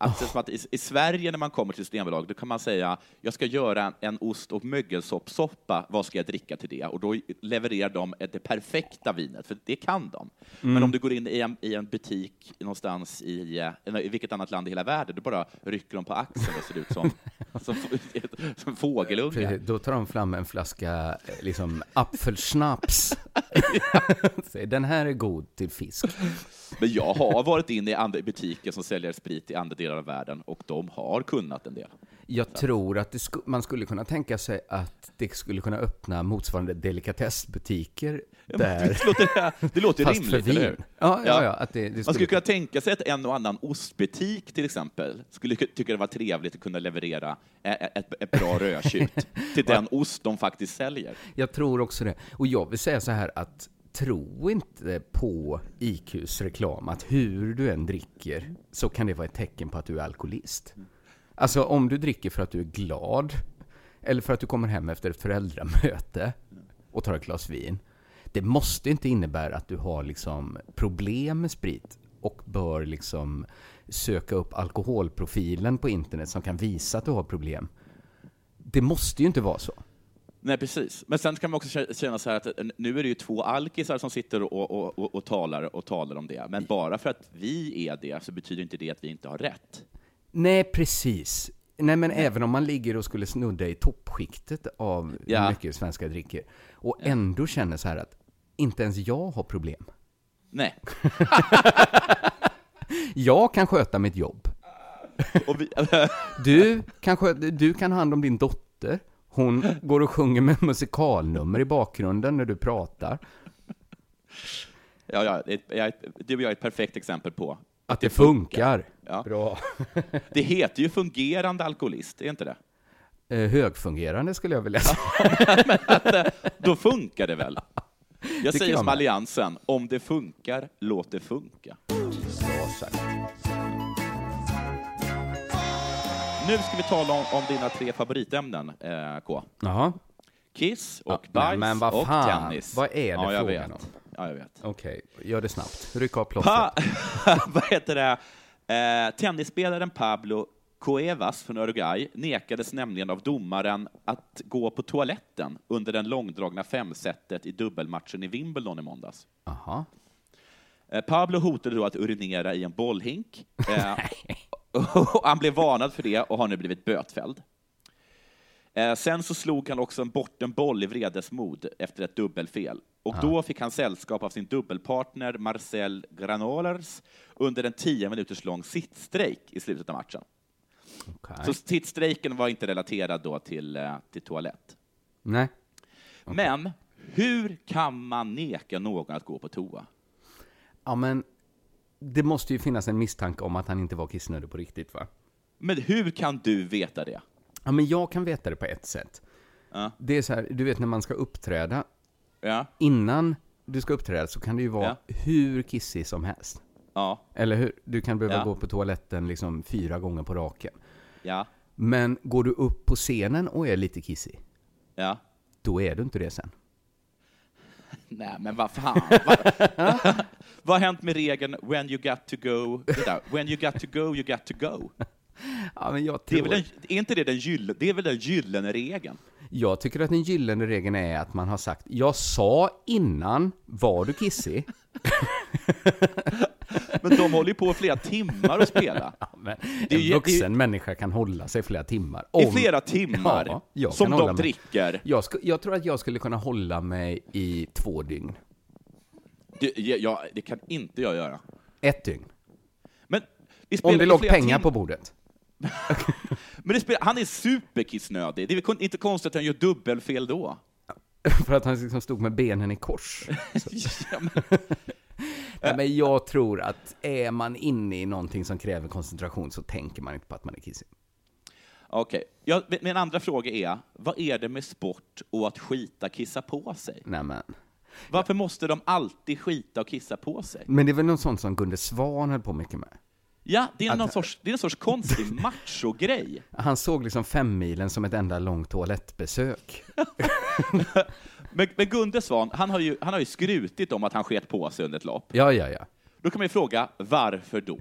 Speaker 3: att, oh. att i, i, Sverige när man kommer till Systembolaget, då kan man säga jag ska göra en, ost och mögelsoppsoppa, vad ska jag dricka till det? Och då levererar de det perfekta vinet, för det kan de. Mm. Men om du går in i en, i en butik någonstans i, eh, i vilket annat land i hela världen, då bara rycker de på axeln och ser ut som, som, som fågelungar.
Speaker 2: Då tar de fram en flaska eh, liksom, apfelsnaps. Den här är god till fisk.
Speaker 3: Men jag har varit inne i andra butiker som säljer sprit i andra delar av världen och de har kunnat en del.
Speaker 2: Jag Så. tror att sk man skulle kunna tänka sig att det skulle kunna öppna motsvarande delikatessbutiker
Speaker 3: ja, där. Det låter, det låter Fast rimligt, eller hur?
Speaker 2: Ja, ja, ja, att det, det skulle...
Speaker 3: Man skulle kunna tänka sig att en och annan ostbutik till exempel skulle tycka det var trevligt att kunna leverera ett, ett, bra rödtjut till den ost de faktiskt säljer.
Speaker 2: Jag tror också det. Och jag vill säga så här att tro inte på IQs reklam att hur du än dricker så kan det vara ett tecken på att du är alkoholist. Alltså om du dricker för att du är glad eller för att du kommer hem efter ett föräldramöte och tar ett glas vin. Det måste inte innebära att du har liksom problem med sprit och bör liksom söka upp alkoholprofilen på internet som kan visa att du har problem. Det måste ju inte vara så.
Speaker 3: Nej, precis. Men sen kan man också känna så här att eh, nu är det ju två alkisar som sitter och, och, och, och, talar, och talar om det. Men bara för att vi är det så betyder inte det att vi inte har rätt.
Speaker 2: Nej, precis. Nej, men Nej. även om man ligger och skulle snudda i toppskiktet av ja. hur mycket svenska dricker och ändå känner så här att inte ens jag har problem.
Speaker 3: Nej.
Speaker 2: jag kan sköta mitt jobb. Du, kan sköta, du kan ha hand om din dotter. Hon går och sjunger med musikalnummer i bakgrunden när du pratar.
Speaker 3: Ja, ja jag, du och jag är ett perfekt exempel på
Speaker 2: att, det funkar.
Speaker 3: Ja.
Speaker 2: Bra.
Speaker 3: det heter ju fungerande alkoholist, är inte det?
Speaker 2: Eh, högfungerande skulle jag vilja säga.
Speaker 3: Eh, då funkar det väl? Jag säger som Alliansen, om det funkar, låt det funka. Bra sagt. Nu ska vi tala om, om dina tre favoritämnen, eh, K.
Speaker 2: Jaha.
Speaker 3: Kiss och ja, bajs men, men och tennis.
Speaker 2: Vad är det ja,
Speaker 3: jag
Speaker 2: frågan
Speaker 3: vet. om? Ja, jag vet.
Speaker 2: Okej, gör det snabbt. Ryck av plåstret.
Speaker 3: vad heter det? Eh, tennisspelaren Pablo Cuevas från Uruguay nekades nämligen av domaren att gå på toaletten under den långdragna femsetet i dubbelmatchen i Wimbledon i måndags.
Speaker 2: Aha.
Speaker 3: Eh, Pablo hotade då att urinera i en bollhink. Eh, han blev varnad för det och har nu blivit bötfälld. Eh, sen så slog han också bort en boll i vredesmod efter ett dubbelfel. Och då fick han sällskap av sin dubbelpartner Marcel Granolers under en tio minuters lång sittstrejk i slutet av matchen. Okay. Så sittstrejken var inte relaterad då till, eh, till toalett.
Speaker 2: Nej.
Speaker 3: Okay. Men hur kan man neka någon att gå på toa?
Speaker 2: Ja, men det måste ju finnas en misstanke om att han inte var kissnödig på riktigt, va?
Speaker 3: Men hur kan du veta det?
Speaker 2: Ja, men jag kan veta det på ett sätt.
Speaker 3: Ja.
Speaker 2: Det är så här, du vet när man ska uppträda.
Speaker 3: Ja.
Speaker 2: Innan du ska uppträda så kan det ju vara ja. hur kissig som helst.
Speaker 3: Ja.
Speaker 2: Eller hur? Du kan behöva gå på toaletten liksom fyra gånger på raken.
Speaker 3: Ja.
Speaker 2: Men går du upp på scenen och är lite kissig,
Speaker 3: ja.
Speaker 2: då är du inte det sen.
Speaker 3: Nej, men vad fan. vad har hänt med regeln when you got to go? When you got to go, you got to go.
Speaker 2: Ja, men jag
Speaker 3: det är, väl den, är inte det den gyllene, det är väl den gyllene regeln?
Speaker 2: Jag tycker att den gyllene regeln är att man har sagt, jag sa innan, var du kissig?
Speaker 3: men de håller ju på flera timmar att spela.
Speaker 2: Ja, men en ju, vuxen det, människa kan hålla sig flera timmar.
Speaker 3: Om, I flera timmar? Ja, som de dricker?
Speaker 2: Jag, sku, jag tror att jag skulle kunna hålla mig i två dygn.
Speaker 3: Det, ja, det kan inte jag göra.
Speaker 2: Ett dygn.
Speaker 3: Men
Speaker 2: Om det låg pengar på bordet.
Speaker 3: Men spelar, han är superkissnödig. Det är väl inte konstigt att han gör dubbelfel då?
Speaker 2: För att han liksom stod med benen i kors. ja, men... Nej, men jag tror att är man inne i någonting som kräver koncentration så tänker man inte på att man är kissig.
Speaker 3: Okej. Okay. Ja, min andra fråga är, vad är det med sport och att skita kissa på sig?
Speaker 2: Nej, men.
Speaker 3: Varför måste de alltid skita och kissa på sig?
Speaker 2: Men det är väl något sånt som Gunde Svan höll på mycket med?
Speaker 3: Ja, det är, att, någon sorts, det är en sorts konstig macho-grej.
Speaker 2: Han såg liksom femmilen som ett enda långt toalettbesök.
Speaker 3: men, men Gunde Svan, han har, ju, han har ju skrutit om att han sket på sig under ett lopp.
Speaker 2: Ja, ja, ja.
Speaker 3: Då kan man ju fråga, varför då?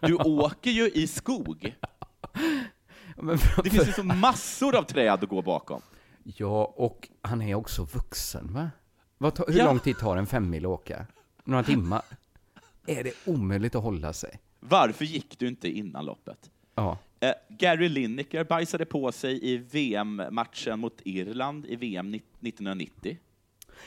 Speaker 3: Du åker ju i skog. Det finns ju så massor av träd att gå bakom.
Speaker 2: Ja, och han är också vuxen, va? Vad hur
Speaker 3: Ja.
Speaker 2: lång tid tar en femmil att åka? Några timmar? Är det omöjligt att hålla sig?
Speaker 3: Varför gick du inte innan loppet?
Speaker 2: Ja.
Speaker 3: Eh, Gary Lineker bajsade på sig i VM-matchen mot Irland i VM ni- 1990.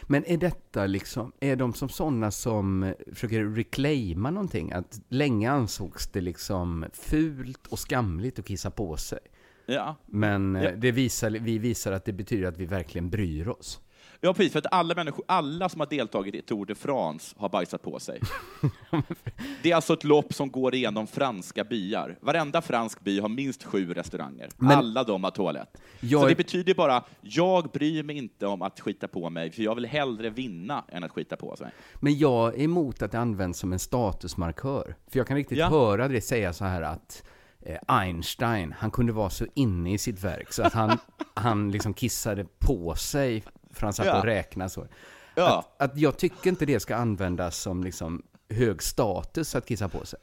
Speaker 2: Men är detta liksom, är de som sådana som eh, försöker reclaima någonting? Att länge ansågs det liksom fult och skamligt att kissa på sig.
Speaker 3: Ja.
Speaker 2: Men eh,
Speaker 3: Ja.
Speaker 2: det visar, vi visar att det betyder att vi verkligen bryr oss.
Speaker 3: Ja, precis. För att alla, människor, alla som har deltagit i Tour de France har bajsat på sig. Det är alltså ett lopp som går igenom franska byar. Varenda fransk by har minst sju restauranger.
Speaker 2: Men-
Speaker 3: alla de har toalett.
Speaker 2: Jag
Speaker 3: Så det betyder bara, jag bryr mig inte om att skita på mig, för jag vill hellre vinna än att skita på sig.
Speaker 2: Men jag är emot att det används som en statusmarkör. För jag kan riktigt
Speaker 3: Ja.
Speaker 2: höra det säga så här att eh, Einstein, han kunde vara så inne i sitt verk så att han, han liksom kissade på sig för han satt
Speaker 3: Ja.
Speaker 2: och räknade så.
Speaker 3: Ja.
Speaker 2: Att, att jag tycker inte det ska användas som liksom hög status att kissa på sig.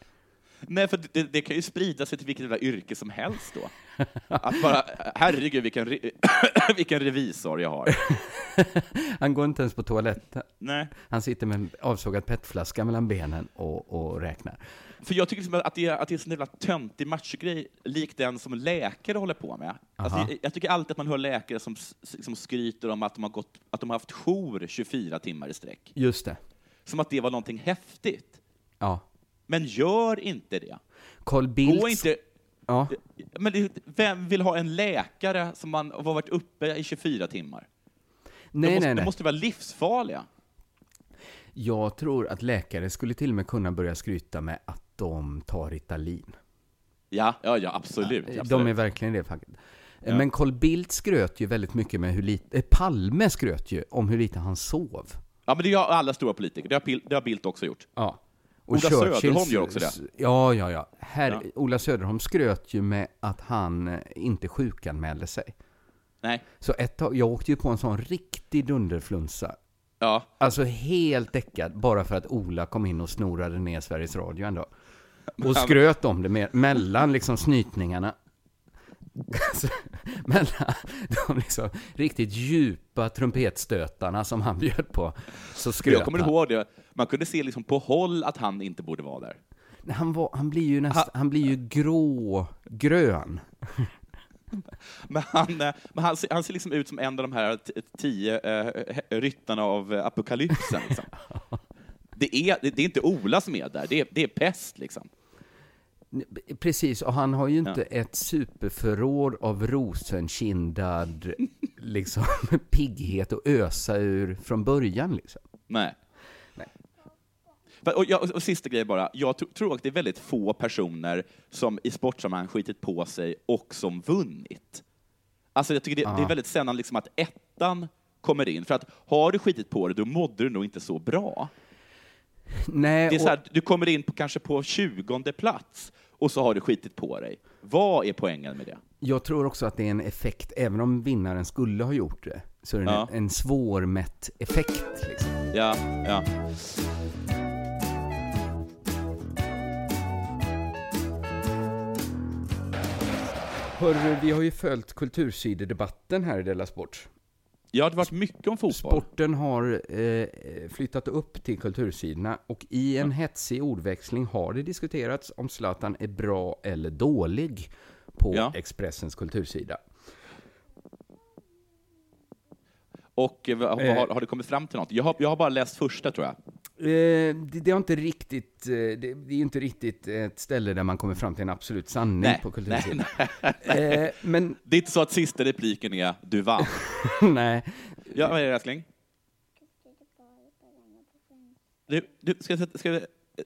Speaker 3: Nej, för det, det kan ju sprida sig till vilket jävla yrke som helst då. Att bara, herregud vilken, re, vilken revisor jag har.
Speaker 2: Han går inte ens på toaletten.
Speaker 3: Nej.
Speaker 2: Han sitter med en avsågad petflaska mellan benen och, och räknar.
Speaker 3: För jag tycker liksom att det är, att det är en sån jävla töntig matchgrej, lik den som läkare håller på med. Alltså, jag, jag tycker alltid att man hör läkare som, som skryter om att de, har gått, att de har haft jour 24 timmar i sträck.
Speaker 2: Just det.
Speaker 3: Som att det var någonting häftigt.
Speaker 2: Ja.
Speaker 3: Men gör inte det.
Speaker 2: Carl Bildt...
Speaker 3: Gå inte...
Speaker 2: Ja.
Speaker 3: Men det, vem vill ha en läkare som man har varit uppe i 24 timmar?
Speaker 2: Nej,
Speaker 3: de måste,
Speaker 2: nej, nej.
Speaker 3: De måste vara livsfarliga.
Speaker 2: Jag tror att läkare skulle till och med kunna börja skryta med att de tar Ritalin.
Speaker 3: Ja, ja, ja absolut. absolut.
Speaker 2: De är verkligen det faktiskt.
Speaker 3: Ja.
Speaker 2: Men Carl Bildt skröt ju väldigt mycket med hur lite, eh, Palme skröt ju om hur lite han sov.
Speaker 3: Ja, men det gör alla stora politiker. Det har, det har Bildt också gjort.
Speaker 2: Ja.
Speaker 3: Ola Söderholm gör också det.
Speaker 2: Ja, ja, ja. Här,
Speaker 3: Ja.
Speaker 2: Ola Söderholm skröt ju med att han eh, inte sjukanmälde sig.
Speaker 3: Nej.
Speaker 2: Så ett tag, jag åkte ju på en sån riktig dunderflunsa.
Speaker 3: Ja.
Speaker 2: Alltså helt däckad, bara för att Ola kom in och snorade ner Sveriges Radio ändå. Och skröt om det med, mellan liksom snytningarna. Alltså, mellan de liksom riktigt djupa trumpetstötarna som han bjöd på. Så skröt
Speaker 3: Jag kommer
Speaker 2: han.
Speaker 3: ihåg det. Man kunde se liksom på håll att han inte borde vara där.
Speaker 2: Han, var, han blir ju nästan, han blir ju grå, grön.
Speaker 3: Men han, eh, men han, ser, han ser liksom ut som en av de här tio eh, ryttarna av apokalypsen. Liksom. Det, är, det, det är inte Ola som är där, det är, det är pest liksom.
Speaker 2: Precis, och han har ju inte ett superförråd av rosenkindad liksom, pigghet att ösa ur från början. Liksom.
Speaker 3: Nej. Och, jag, och sista grejen bara, jag tro- tror att det är väldigt få personer som i sportsammanhang skitit på sig och som vunnit. Alltså jag tycker det, det är
Speaker 2: Ja.
Speaker 3: väldigt sällan liksom att ettan kommer in, för att har du skitit på dig, då mådde du nog inte så bra.
Speaker 2: Nej,
Speaker 3: Det är så här, du kommer in på, kanske på 20 plats, och så har du skitit på dig. Vad är poängen med det?
Speaker 2: Jag tror också att det är en effekt, även om vinnaren skulle ha gjort det, så är det
Speaker 3: Ja.
Speaker 2: en, en svårmätt effekt. Liksom.
Speaker 3: Ja, ja.
Speaker 2: Hörru, vi har ju följt kultursidedebatten här i Della Sport.
Speaker 3: Ja, det har varit mycket om fotboll.
Speaker 2: Sporten har eh, flyttat upp till kultursidorna och i en hetsig ordväxling har det diskuterats om Zlatan är bra eller dålig på
Speaker 3: Ja.
Speaker 2: Expressens kultursida.
Speaker 3: Och eh, vad-
Speaker 2: Eh.
Speaker 3: har, har det kommit fram till något? Jag har, jag har bara läst första, tror jag.
Speaker 2: Eh, det, det, har inte riktigt, eh, det, det är inte riktigt ett ställe där man kommer fram till en absolut sanning
Speaker 3: Nej,
Speaker 2: på kultursidan. Eh, men
Speaker 3: Det är inte så att sista repliken är ”du vann”.
Speaker 2: nej,
Speaker 3: Ja, vad är det älskling? Du, du ska, jag sätta, ska,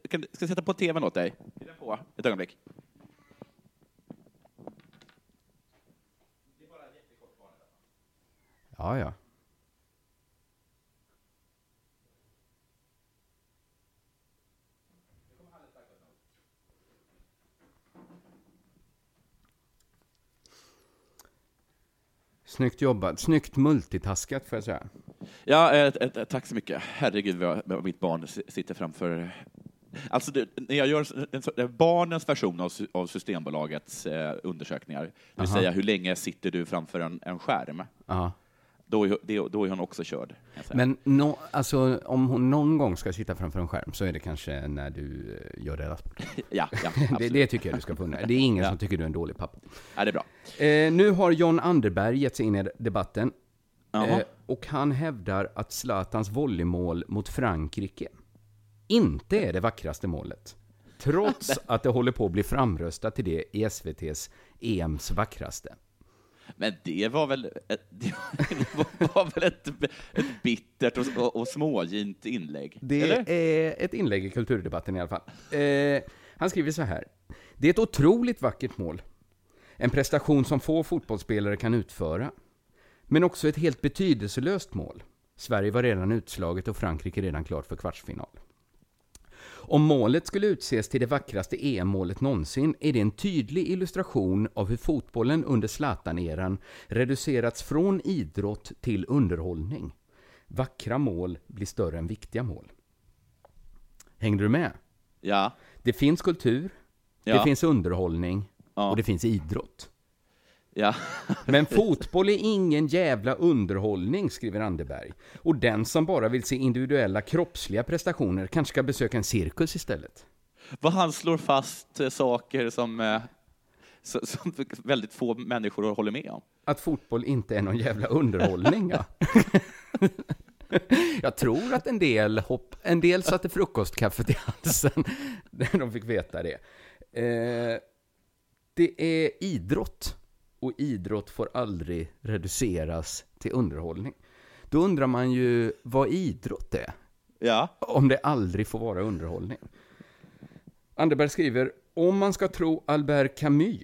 Speaker 3: kan, ska jag sätta på tvn åt dig? Är på? Ett ögonblick.
Speaker 2: ja ja. Snyggt jobbat. Snyggt multitaskat får jag säga.
Speaker 3: Ja, eh, eh, tack så mycket. Herregud vad vad mitt barn sitter framför Alltså, det, när jag gör en, en, barnens version av, av Systembolagets eh, undersökningar, det vill säga hur länge sitter du framför en, en skärm,
Speaker 2: Ja.
Speaker 3: Då är, då är hon också körd.
Speaker 2: Men no, alltså, om hon någon gång ska sitta framför en skärm så är det kanske när du eh, gör det.
Speaker 3: ja, ja,
Speaker 2: det. Det tycker jag du ska få unna. Det är ingen
Speaker 3: Ja.
Speaker 2: som tycker du är en dålig pappa.
Speaker 3: Ja, det är bra.
Speaker 2: Eh, nu har John Anderberg gett sig in i debatten. Eh, och han hävdar att Zlatans volleymål mot Frankrike inte är det vackraste målet. Trots att det håller på att bli framröstat till det i SVTs EMs vackraste.
Speaker 3: Men det var väl ett, det var, var väl ett, ett bittert och, och, och smågint inlägg?
Speaker 2: Det
Speaker 3: eller?
Speaker 2: är ett inlägg i kulturdebatten i alla fall. Eh, han skriver så här. Det är ett otroligt vackert mål. En prestation som få fotbollsspelare kan utföra. Men också ett helt betydelselöst mål. Sverige var redan utslaget och Frankrike redan klart för kvartsfinal. Om målet skulle utses till det vackraste EM-målet någonsin är det en tydlig illustration av hur fotbollen under Zlatan-eran reducerats från idrott till underhållning. Vackra mål blir större än viktiga mål. Hängde du med?
Speaker 3: Ja.
Speaker 2: Det finns kultur, det
Speaker 3: Ja.
Speaker 2: finns underhållning
Speaker 3: Ja.
Speaker 2: och det finns idrott.
Speaker 3: Ja.
Speaker 2: Men fotboll är ingen jävla underhållning, skriver Anderberg. Och den som bara vill se individuella kroppsliga prestationer kanske ska besöka en cirkus istället.
Speaker 3: Vad han slår fast eh, saker som, eh, som väldigt få människor håller med om.
Speaker 2: Att fotboll inte är någon jävla underhållning, ja. Jag tror att en del, hopp, en del satte frukostkaffet i halsen när de fick veta det. Eh, det är idrott, och idrott får aldrig reduceras till underhållning. Då undrar man ju vad idrott är,
Speaker 3: Ja.
Speaker 2: om det aldrig får vara underhållning. Anderberg skriver, om man ska tro Albert Camus,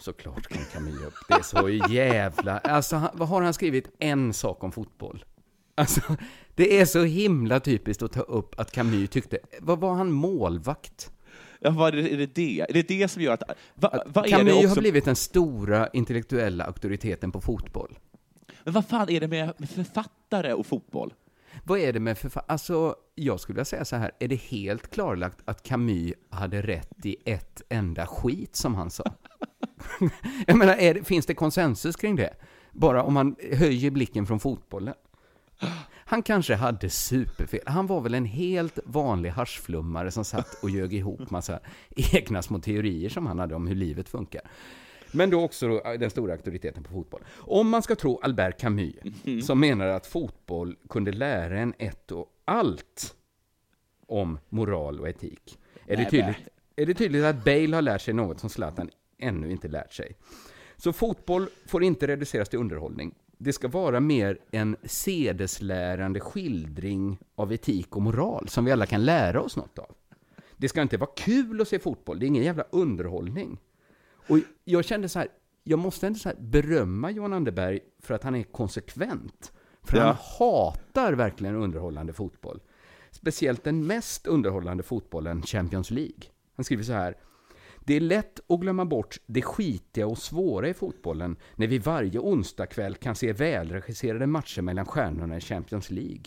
Speaker 2: såklart kom Camus upp, det är så jävla... Alltså, vad har han skrivit? En sak om fotboll. Alltså, det är så himla typiskt att ta upp att Camus tyckte, vad var han målvakt?
Speaker 3: Ja vad är, det, det? Är det det som gör att... Va, vad
Speaker 2: Camus
Speaker 3: också,
Speaker 2: har blivit den stora intellektuella auktoriteten på fotboll.
Speaker 3: Men vad fan är det med författare och fotboll?
Speaker 2: Vad är det med förfa- Alltså, jag skulle vilja säga så här, är det helt klarlagt att Camus hade rätt i ett enda skit som han sa? jag menar, är det, finns det konsensus kring det? Bara om man höjer blicken från fotbollen. Han kanske hade superfel. Han var väl en helt vanlig haschflummare som satt och ljög ihop massa egna små teorier som han hade om hur livet funkar. Men då också då, den stora auktoriteten på fotboll. Om man ska tro Albert Camus, som menar att fotboll kunde lära en ett och allt om moral och etik, är det, tydligt, är det tydligt att Bale har lärt sig något som Zlatan ännu inte lärt sig. Så fotboll får inte reduceras till underhållning. Det ska vara mer en sedeslärande skildring av etik och moral som vi alla kan lära oss något av. Det ska inte vara kul att se fotboll, det är ingen jävla underhållning. Och jag kände så här, jag måste ändå så här berömma Johan Anderberg för att han är konsekvent. För
Speaker 3: Ja.
Speaker 2: han hatar verkligen underhållande fotboll. Speciellt den mest underhållande fotbollen, Champions League. Han skriver så här. Det är lätt att glömma bort det skitiga och svåra i fotbollen när vi varje onsdagkväll kan se välregisserade matcher mellan stjärnorna i Champions League.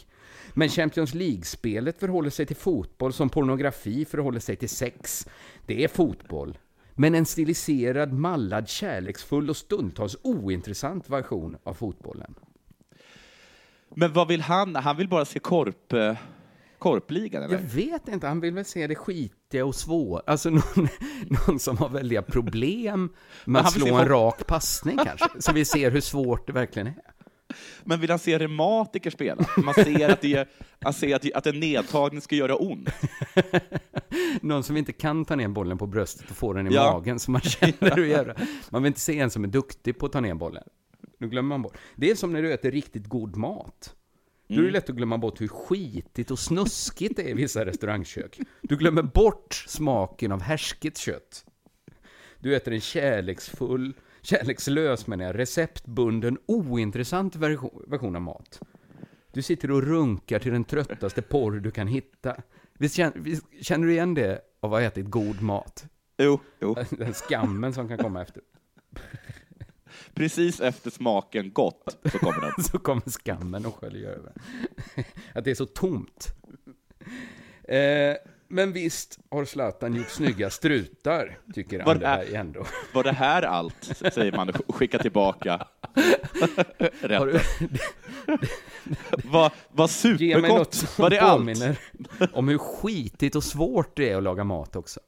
Speaker 2: Men Champions League-spelet förhåller sig till fotboll som pornografi förhåller sig till sex. Det är fotboll. Men en stiliserad, mallad, kärleksfull och stundtals ointressant version av fotbollen.
Speaker 3: Men vad vill han? Han vill bara se korp, eh, korpligan, eller?
Speaker 2: Jag vet inte, han vill väl se det skitiga och svåra. Alltså någon, någon som har väldiga problem med att slå en
Speaker 3: folk-
Speaker 2: rak passning kanske. Så vi ser hur svårt det verkligen är.
Speaker 3: Men vill han se reumatiker spela? Man ser att, det, han ser att, det- att en nedtagning ska göra ont.
Speaker 2: Någon som inte kan ta ner bollen på bröstet och få den i
Speaker 3: Ja.
Speaker 2: magen, så man känner hur jävla... Man vill inte se en som är duktig på att ta ner bollen. Nu glömmer man bort. Det är som när du äter riktigt god mat. Då är det lätt att glömma bort hur skitigt och snuskigt det är i vissa restaurangkök. Du glömmer bort smaken av härsket kött. Du äter en kärleksfull, kärlekslös menar jag, receptbunden, ointressant version, version av mat. Du sitter och runkar till den tröttaste porr du kan hitta. Visst känner, visst, känner du igen det av att ha ätit god mat?
Speaker 3: Jo, jo.
Speaker 2: Den skammen som kan komma efter.
Speaker 3: Precis efter smaken gott så kommer den.
Speaker 2: Så kommer skammen och sköljer över. Att det är så tomt. Eh, Men visst har Zlatan gjort snygga strutar, tycker
Speaker 3: Var
Speaker 2: Anderberg ändå.
Speaker 3: Var det här allt? Säger man och skickar tillbaka.
Speaker 2: Har du,
Speaker 3: Rätt. Vad vad
Speaker 2: ge mig något
Speaker 3: supergott.
Speaker 2: som
Speaker 3: Var det allt?
Speaker 2: påminner om hur skitigt och svårt det är att laga mat också.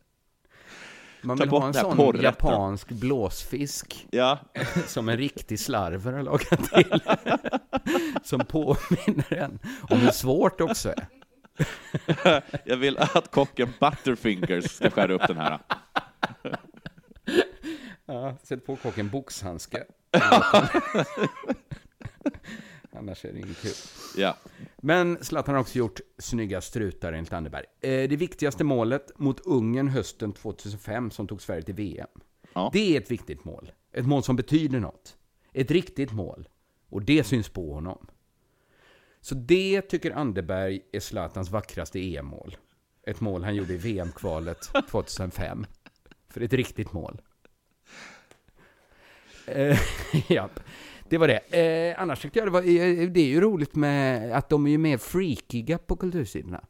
Speaker 2: Man vill ha en sån
Speaker 3: porrätten.
Speaker 2: japansk blåsfisk
Speaker 3: Ja,
Speaker 2: som en riktig slarver har lagat till. Som påminner en om hur svårt det också är.
Speaker 3: jag vill att kocken Butterfingers ska skära upp den här.
Speaker 2: Ja, sätt på kocken boxhandskar. Annars är det inget kul.
Speaker 3: Ja.
Speaker 2: Men Zlatan har också gjort snygga strutar enligt Anderberg. Eh, det viktigaste målet mot Ungern hösten 2005 som tog Sverige till VM.
Speaker 3: Ja.
Speaker 2: Det är ett viktigt mål. Ett mål som betyder något. Ett riktigt mål. Och det syns på honom. Så det tycker Anderberg är Zlatans vackraste EM-mål. Ett mål han gjorde i VM-kvalet 2005. För ett riktigt mål. Eh. Det var det. Eh, annars tyckte jag det var, eh, det är ju roligt med att de är ju mer freakiga på kultursidorna.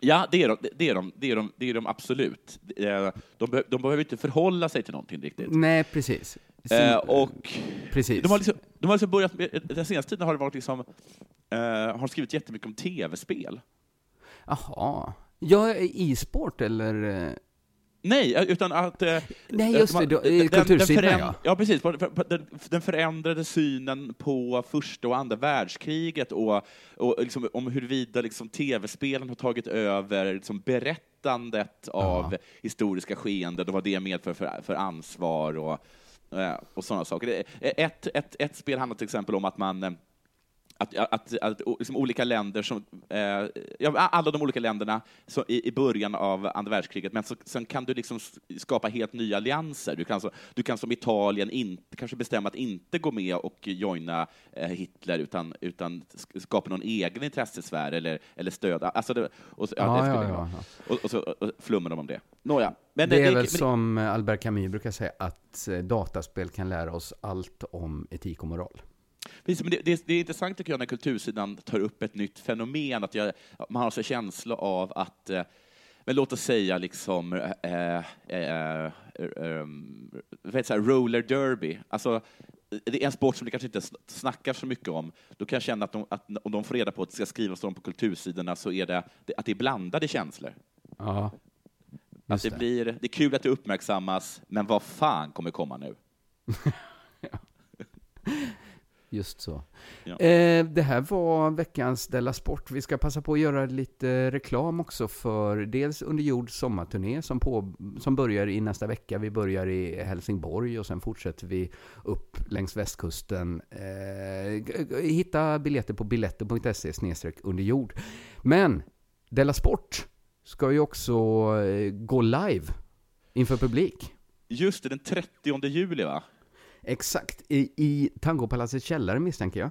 Speaker 3: Ja, det är de, det är de, det är de, det är de absolut. Eh, De, be- de behöver inte förhålla sig till någonting riktigt.
Speaker 2: Nej, precis.
Speaker 3: Eh, och
Speaker 2: precis.
Speaker 3: de har, liksom, de har liksom börjat med, den senaste tiden har det varit liksom, eh, har skrivit jättemycket om tv-spel.
Speaker 2: Jaha. Ja, e-sport eller? Eh,
Speaker 3: Nej, eh, utan att... eh,
Speaker 2: Nej, just det, då, i kultursidan, ja.
Speaker 3: Ja, precis. Den, den förändrade synen på första och andra världskriget och, och liksom, om huruvida liksom, tv-spelen har tagit över liksom, berättandet av historiska skeenden och vad det medför för, för ansvar och, eh, och sådana saker. Ett, ett, ett spel handlar till exempel om att man eh, att, att, att liksom olika länder som, eh, ja, alla de olika länderna så i, i början av andra världskriget, men så, sen kan du liksom skapa helt nya allianser. Du kan, alltså, du kan som Italien inte, kanske bestämma att inte gå med och joina eh, Hitler, utan, utan sk- skapa någon egen intressesfär eller, eller stöd. Alltså det, och, så- ja,
Speaker 2: Ja,
Speaker 3: det
Speaker 2: ja, ja.
Speaker 3: Och, och så och flummar de om det. Nåja. Men
Speaker 2: Det är väl
Speaker 3: men-
Speaker 2: som Albert Camus brukar säga, att eh, dataspel kan lära oss allt om etik och moral.
Speaker 3: Det, det, det är intressant tycker jag när kultursidan tar upp ett nytt fenomen, att jag, man har så känsla av att, eh, men låt oss säga liksom, um, vad heter det, roller derby, alltså det är en sport som det kanske inte sn- snackar så mycket om. Då kan jag känna att, de, att om de får reda på att det ska skrivas om på kultursidorna så är det att det är blandade känslor.
Speaker 2: Ja,
Speaker 3: Att det. blir, det är kul att det uppmärksammas, men vad fan kommer komma nu?
Speaker 2: Just så.
Speaker 3: Ja.
Speaker 2: Eh, det här var veckans Della Sport. Vi ska passa på att göra lite reklam också för dels Under jord sommarturné som, på, som börjar i nästa vecka. Vi börjar i Helsingborg och sen fortsätter vi upp längs västkusten. Eh, hitta biljetter på biletter.se under jord. Men Della Sport ska ju också eh, gå live inför publik.
Speaker 3: Just det, den 30 juli va?
Speaker 2: Exakt, i, i Tangopalatsets källare misstänker jag.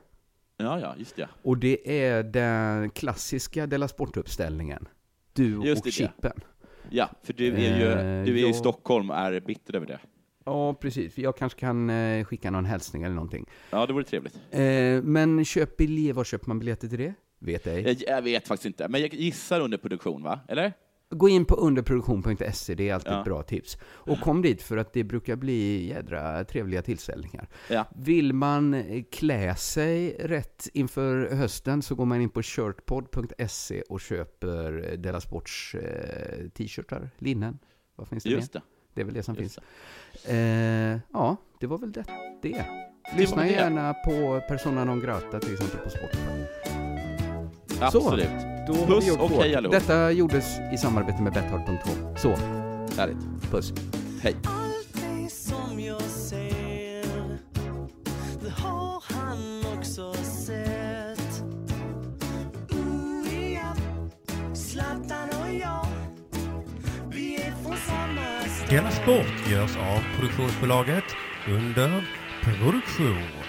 Speaker 3: Ja, ja, just det.
Speaker 2: Och det är den klassiska Della Sport-uppställningen. Du
Speaker 3: Just
Speaker 2: och
Speaker 3: det.
Speaker 2: Chippen.
Speaker 3: Ja, för du är ju,
Speaker 2: Eh,
Speaker 3: du är ju i
Speaker 2: jag-
Speaker 3: Stockholm och är bitter över det.
Speaker 2: Ja, precis. Jag kanske kan eh, skicka någon hälsning eller någonting.
Speaker 3: Ja, det vore trevligt.
Speaker 2: Eh, men köp biljetter, var köper man biljetter till det? Vet ej.
Speaker 3: Jag, jag vet faktiskt inte, men jag gissar under produktion, va? Eller?
Speaker 2: Gå in på underproduktion.se, det är alltid
Speaker 3: Ja.
Speaker 2: ett bra tips. Och kom dit för att det brukar bli jädra trevliga tillställningar.
Speaker 3: Ja.
Speaker 2: Vill man eh, klä sig rätt inför hösten så går man in på shirtpod.se och köper Della Sports eh, t-shirtar, linnen. Vad finns det?
Speaker 3: Just det.
Speaker 2: Det är väl det som
Speaker 3: Just
Speaker 2: finns. Eh, ja, det var väl det. det. Lyssna
Speaker 3: det.
Speaker 2: gärna på Persona non grata till exempel på Spotify.
Speaker 3: Absolut.
Speaker 2: Då har
Speaker 3: Puss
Speaker 2: vi gjort
Speaker 3: och
Speaker 2: vårt.
Speaker 3: hej allihop.
Speaker 2: Detta gjordes i samarbete med Betthard.com. Så,
Speaker 3: Härligt.
Speaker 2: puss.
Speaker 3: Hej.
Speaker 1: Allt det som jag ser Det har han också sett Ooh, ja. Zlatan och jag Vi är från samma stad
Speaker 5: Della Sport görs av produktionsbolaget under produktion.